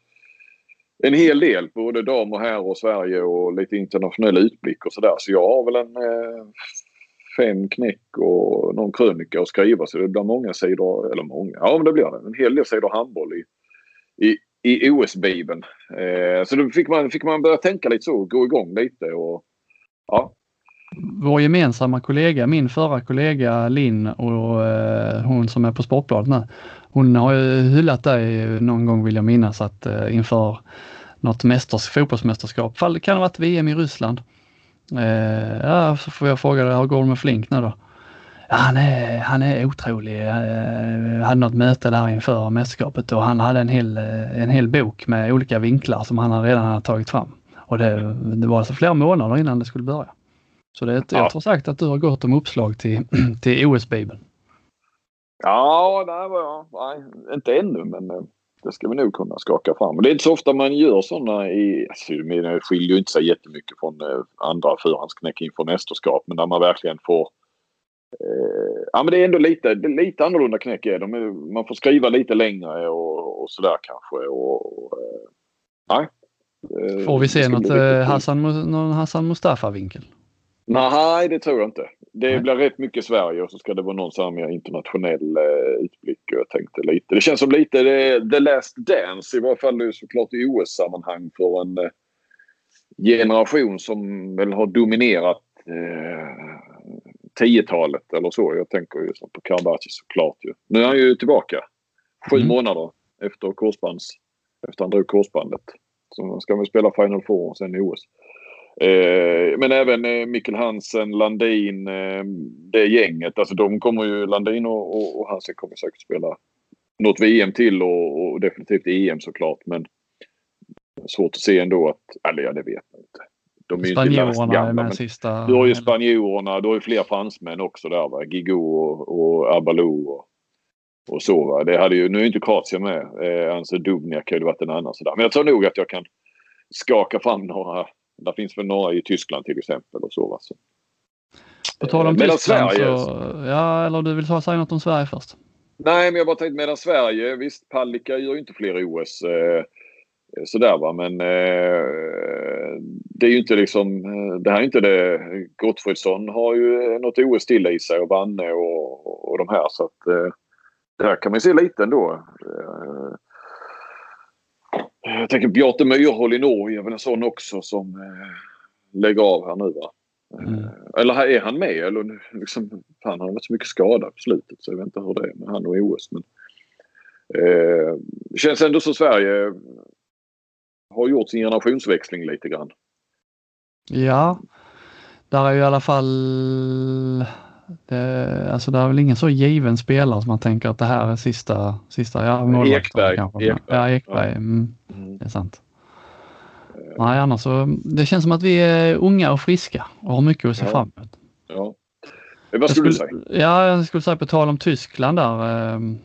en hel del både dam och herr och Sverige och lite internationell utblick och sådär. Så jag har väl en eh, fem knäck och någon krönika att skriva så det blir många sidor, eller många, ja men det blir det. En hel del sidor handboll i, i, i OS-bibeln. Eh, så då fick man, fick man börja tänka lite så, gå igång lite och ja. Vår gemensamma kollega, min förra kollega Linn och eh, hon som är på Sportbladet nu. Hon har ju hyllat dig någon gång vill jag minnas att eh, inför något mästers, fotbollsmästerskap, fall kan det ha varit VM i Ryssland. Eh, ja, så får jag fråga dig, hur går det med Flink nu då? Ja, han, är, han är otrolig. Eh, jag hade något möte där inför mästerskapet och han hade en hel, eh, en hel bok med olika vinklar som han redan hade tagit fram. Och det, det var alltså flera månader innan det skulle börja. Så det, ja. jag tror sagt att du har gått om uppslag till, [clears throat] till OS-bibeln. Ja, nej, nej, inte ännu men eh, det ska vi nog kunna skaka fram. Och det är inte så ofta man gör sådana i... Alltså, det skiljer ju inte sig jättemycket från eh, andra förhandsknäck inför mästerskap men där man verkligen får Eh, ja men det är ändå lite, lite annorlunda knäck är de. Man får skriva lite längre och, och sådär kanske. Och, och, eh, nej. Får vi se något Hassan, någon Hassan Mustafa-vinkel? Nej, det tror jag inte. Det Nej. blir rätt mycket Sverige och så ska det vara någon sån mer internationell eh, utblick. Jag tänkte lite. Det känns som lite det, The Last Dance i varje fall såklart i OS-sammanhang för en eh, generation som väl har dominerat eh, 10-talet eller så. Jag tänker ju på Karabatic såklart ju. Nu är han ju tillbaka. Sju mm. månader efter korsbands... Efter han drog korsbandet. Så ska vi spela Final Four och sen i OS. Eh, men även eh, Mikkel Hansen, Landin, eh, det gänget. Alltså de kommer ju, Landin och, och, och Hansen kommer säkert spela något VM till och, och definitivt EM såklart. Men svårt att se ändå att, eller ja det vet man inte. De är Spanjorerna gamla, är med sista... Du har ju spanjorerna, du har ju fler fransmän också där va. Gigo och, och Abalou och, och så va. Det hade ju, nu är inte Kroatien med. Eh, Anse Dubniak hade varit en annan sådär. Men jag tror nog att jag kan skaka fram några. Där finns väl några i Tyskland till exempel och så va. Så. På tal om eh, Tyskland Sverige, så, ja eller du vill säga något om Sverige först? Nej men jag bara tänkte medan Sverige, visst Palicka gör ju inte fler OS. Eh, sådär va men eh, det är ju inte liksom eh, det här är inte det. Gottfridsson har ju något OS till i sig och Vanne och, och de här så att eh, det här kan man se lite ändå. Eh, jag tänker Bjarte Myrhol i Norge är väl en sån också som eh, lägger av här nu va. Eh, mm. Eller är han med? Eller liksom, han har varit så mycket skadad på slutet så jag vet inte hur det är med han och OS. Men, eh, känns ändå som Sverige har gjort sin generationsväxling lite grann. Ja, där är ju i alla fall det, alltså det är väl ingen så given spelare som man tänker att det här är sista, sista ja, Ekberg. Ekberg. Ja, Ekberg. Mm, mm. Det är sant. Nej, annars så det känns som att vi är unga och friska och har mycket att se ja. fram emot. Ja. Vad skulle, skulle du säga? Ja, jag skulle säga på tal om Tyskland där. Ehm,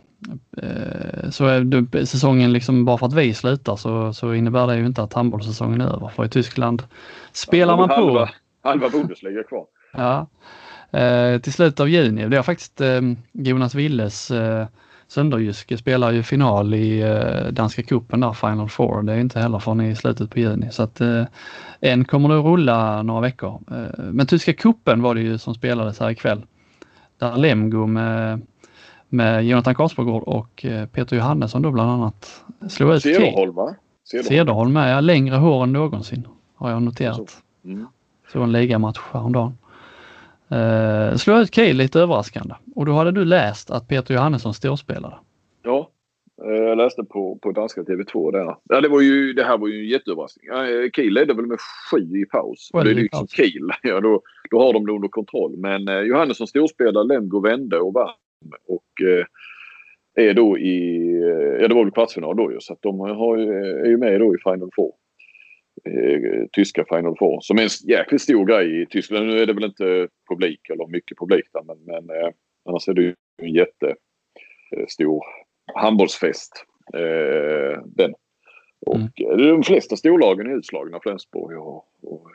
Eh, så är säsongen liksom bara för att vi slutar så, så innebär det ju inte att handbollssäsongen är över. För i Tyskland spelar man på. Halva, halva Bundesliga kvar. Ja. Eh, till slutet av juni. Det är faktiskt eh, Jonas Willes eh, Sönderjyske spelar ju final i eh, danska kuppen där, Final Four. Det är inte heller förrän i slutet på juni. Så att eh, en kommer att rulla några veckor. Eh, men tyska kuppen var det ju som spelades här ikväll. Där Lemgo med med Jonathan Karlsborgård och eh, Peter Johannesson då bland annat slog ut Cederholm va? Cederholm med, ja, längre hår än någonsin har jag noterat. Mm. Så en ligamatch häromdagen. Uh, slog ut Kiel lite överraskande och då hade du läst att Peter Johannesson storspelade. Ja, eh, jag läste på, på danska TV2 där. Ja, det, var ju, det här var ju en jätteöverraskning. Kiel ledde väl med sju i paus. Well, det är liksom Kiel. [laughs] Ja, då, då har de det under kontroll. Men eh, Johannesson storspelade, Lemgo vände och vann och eh, är då i, ja det var väl kvartsfinal då ju så att de har, är ju med då i Final Four. Eh, tyska Final Four som är en jäkligt stor grej i Tyskland. Nu är det väl inte publik eller mycket publik där men, men eh, annars är det ju en jättestor handbollsfest. Eh, den. Och mm. de flesta storlagen är utslagna. Flensburg och, och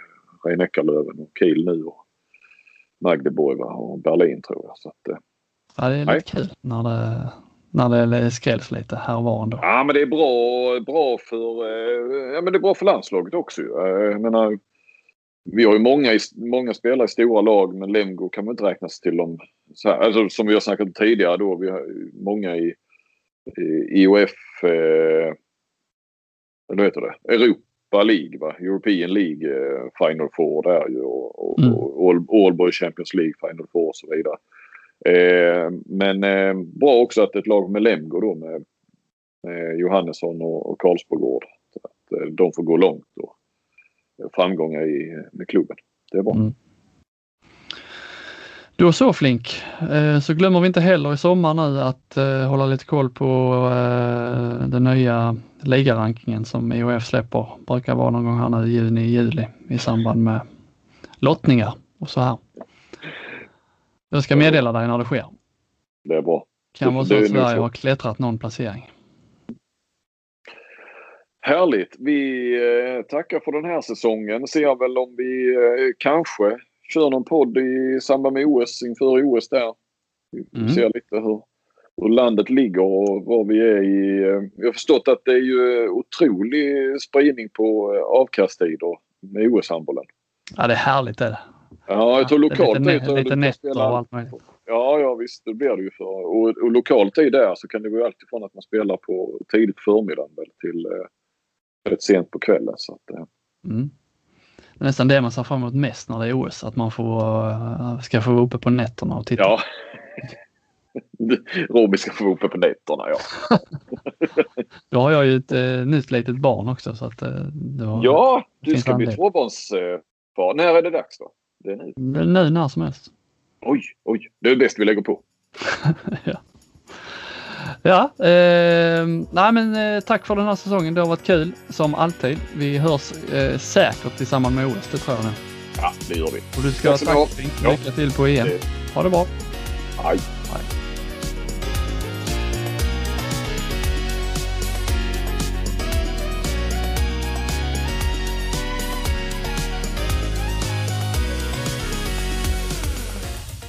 Rhein-Neckarlöven och Kiel nu och Magdeburg och Berlin tror jag. Så att, Ja, det är lite Nej. kul när det, när det skrälls lite här och var ändå. Ja, men det är bra, bra, för, eh, ja, men det är bra för landslaget också. Jag menar, vi har ju många, många spelare i stora lag men Lemgo kan man inte räknas till dem. Så här, alltså, som vi har snackat om tidigare då. Vi har många i, IOF, eh, vad heter det, Europa League va? European League eh, Final Four där ju och, och, mm. och All, Champions League Final Four och så vidare. Eh, men eh, bra också att ett lag med Lemgo då med, med Johannesson och, och Karlsbogård. Att eh, de får gå långt och framgångar i, med klubben. Det är bra. Mm. Då så Flink, eh, så glömmer vi inte heller i sommar nu att eh, hålla lite koll på den nya ligarankingen som IOF släpper. Brukar vara någon gång här nu i juni, juli i samband med lottningar och så här. Jag ska meddela dig när det sker. Det är bra. Kan vara så att Sverige har klättrat någon placering. Härligt! Vi eh, tackar för den här säsongen. Ser väl om vi eh, kanske kör någon podd i samband med OS inför OS där. Vi mm. ser lite hur, hur landet ligger och var vi är i. Eh, vi har förstått att det är ju otrolig spridning på avkasttider med OS-handbollen. Ja, det är härligt det. Ja, jag tror lokalt lite, tid. Lite nätter och allt möjligt. Ja, ja visst det blir det ju för. Och, och lokal tid där så kan det gå alltid från att man spelar på tidigt på förmiddagen till rätt sent på kvällen. Så att, eh. mm. Det är nästan det man ser fram emot mest när det är OS, att man får, uh, ska få vara uppe på nätterna och titta. Ja. [laughs] Robin ska få vara uppe på nätterna, ja. [laughs] Då har jag ju ett uh, nytt litet barn också så att uh, har, Ja, du ska bli tvåbarnsfar. När är det dags då? Det är nu. Nu när som helst. Oj, oj. Det är bäst vi lägger på. [laughs] ja. Ja, eh, nej men eh, tack för den här säsongen. Det har varit kul som alltid. Vi hörs eh, säkert i samband med OS, det tror jag nu. Ja, det gör vi. Och du ska ha tack. Lycka till på EM. Ha det bra. Hej.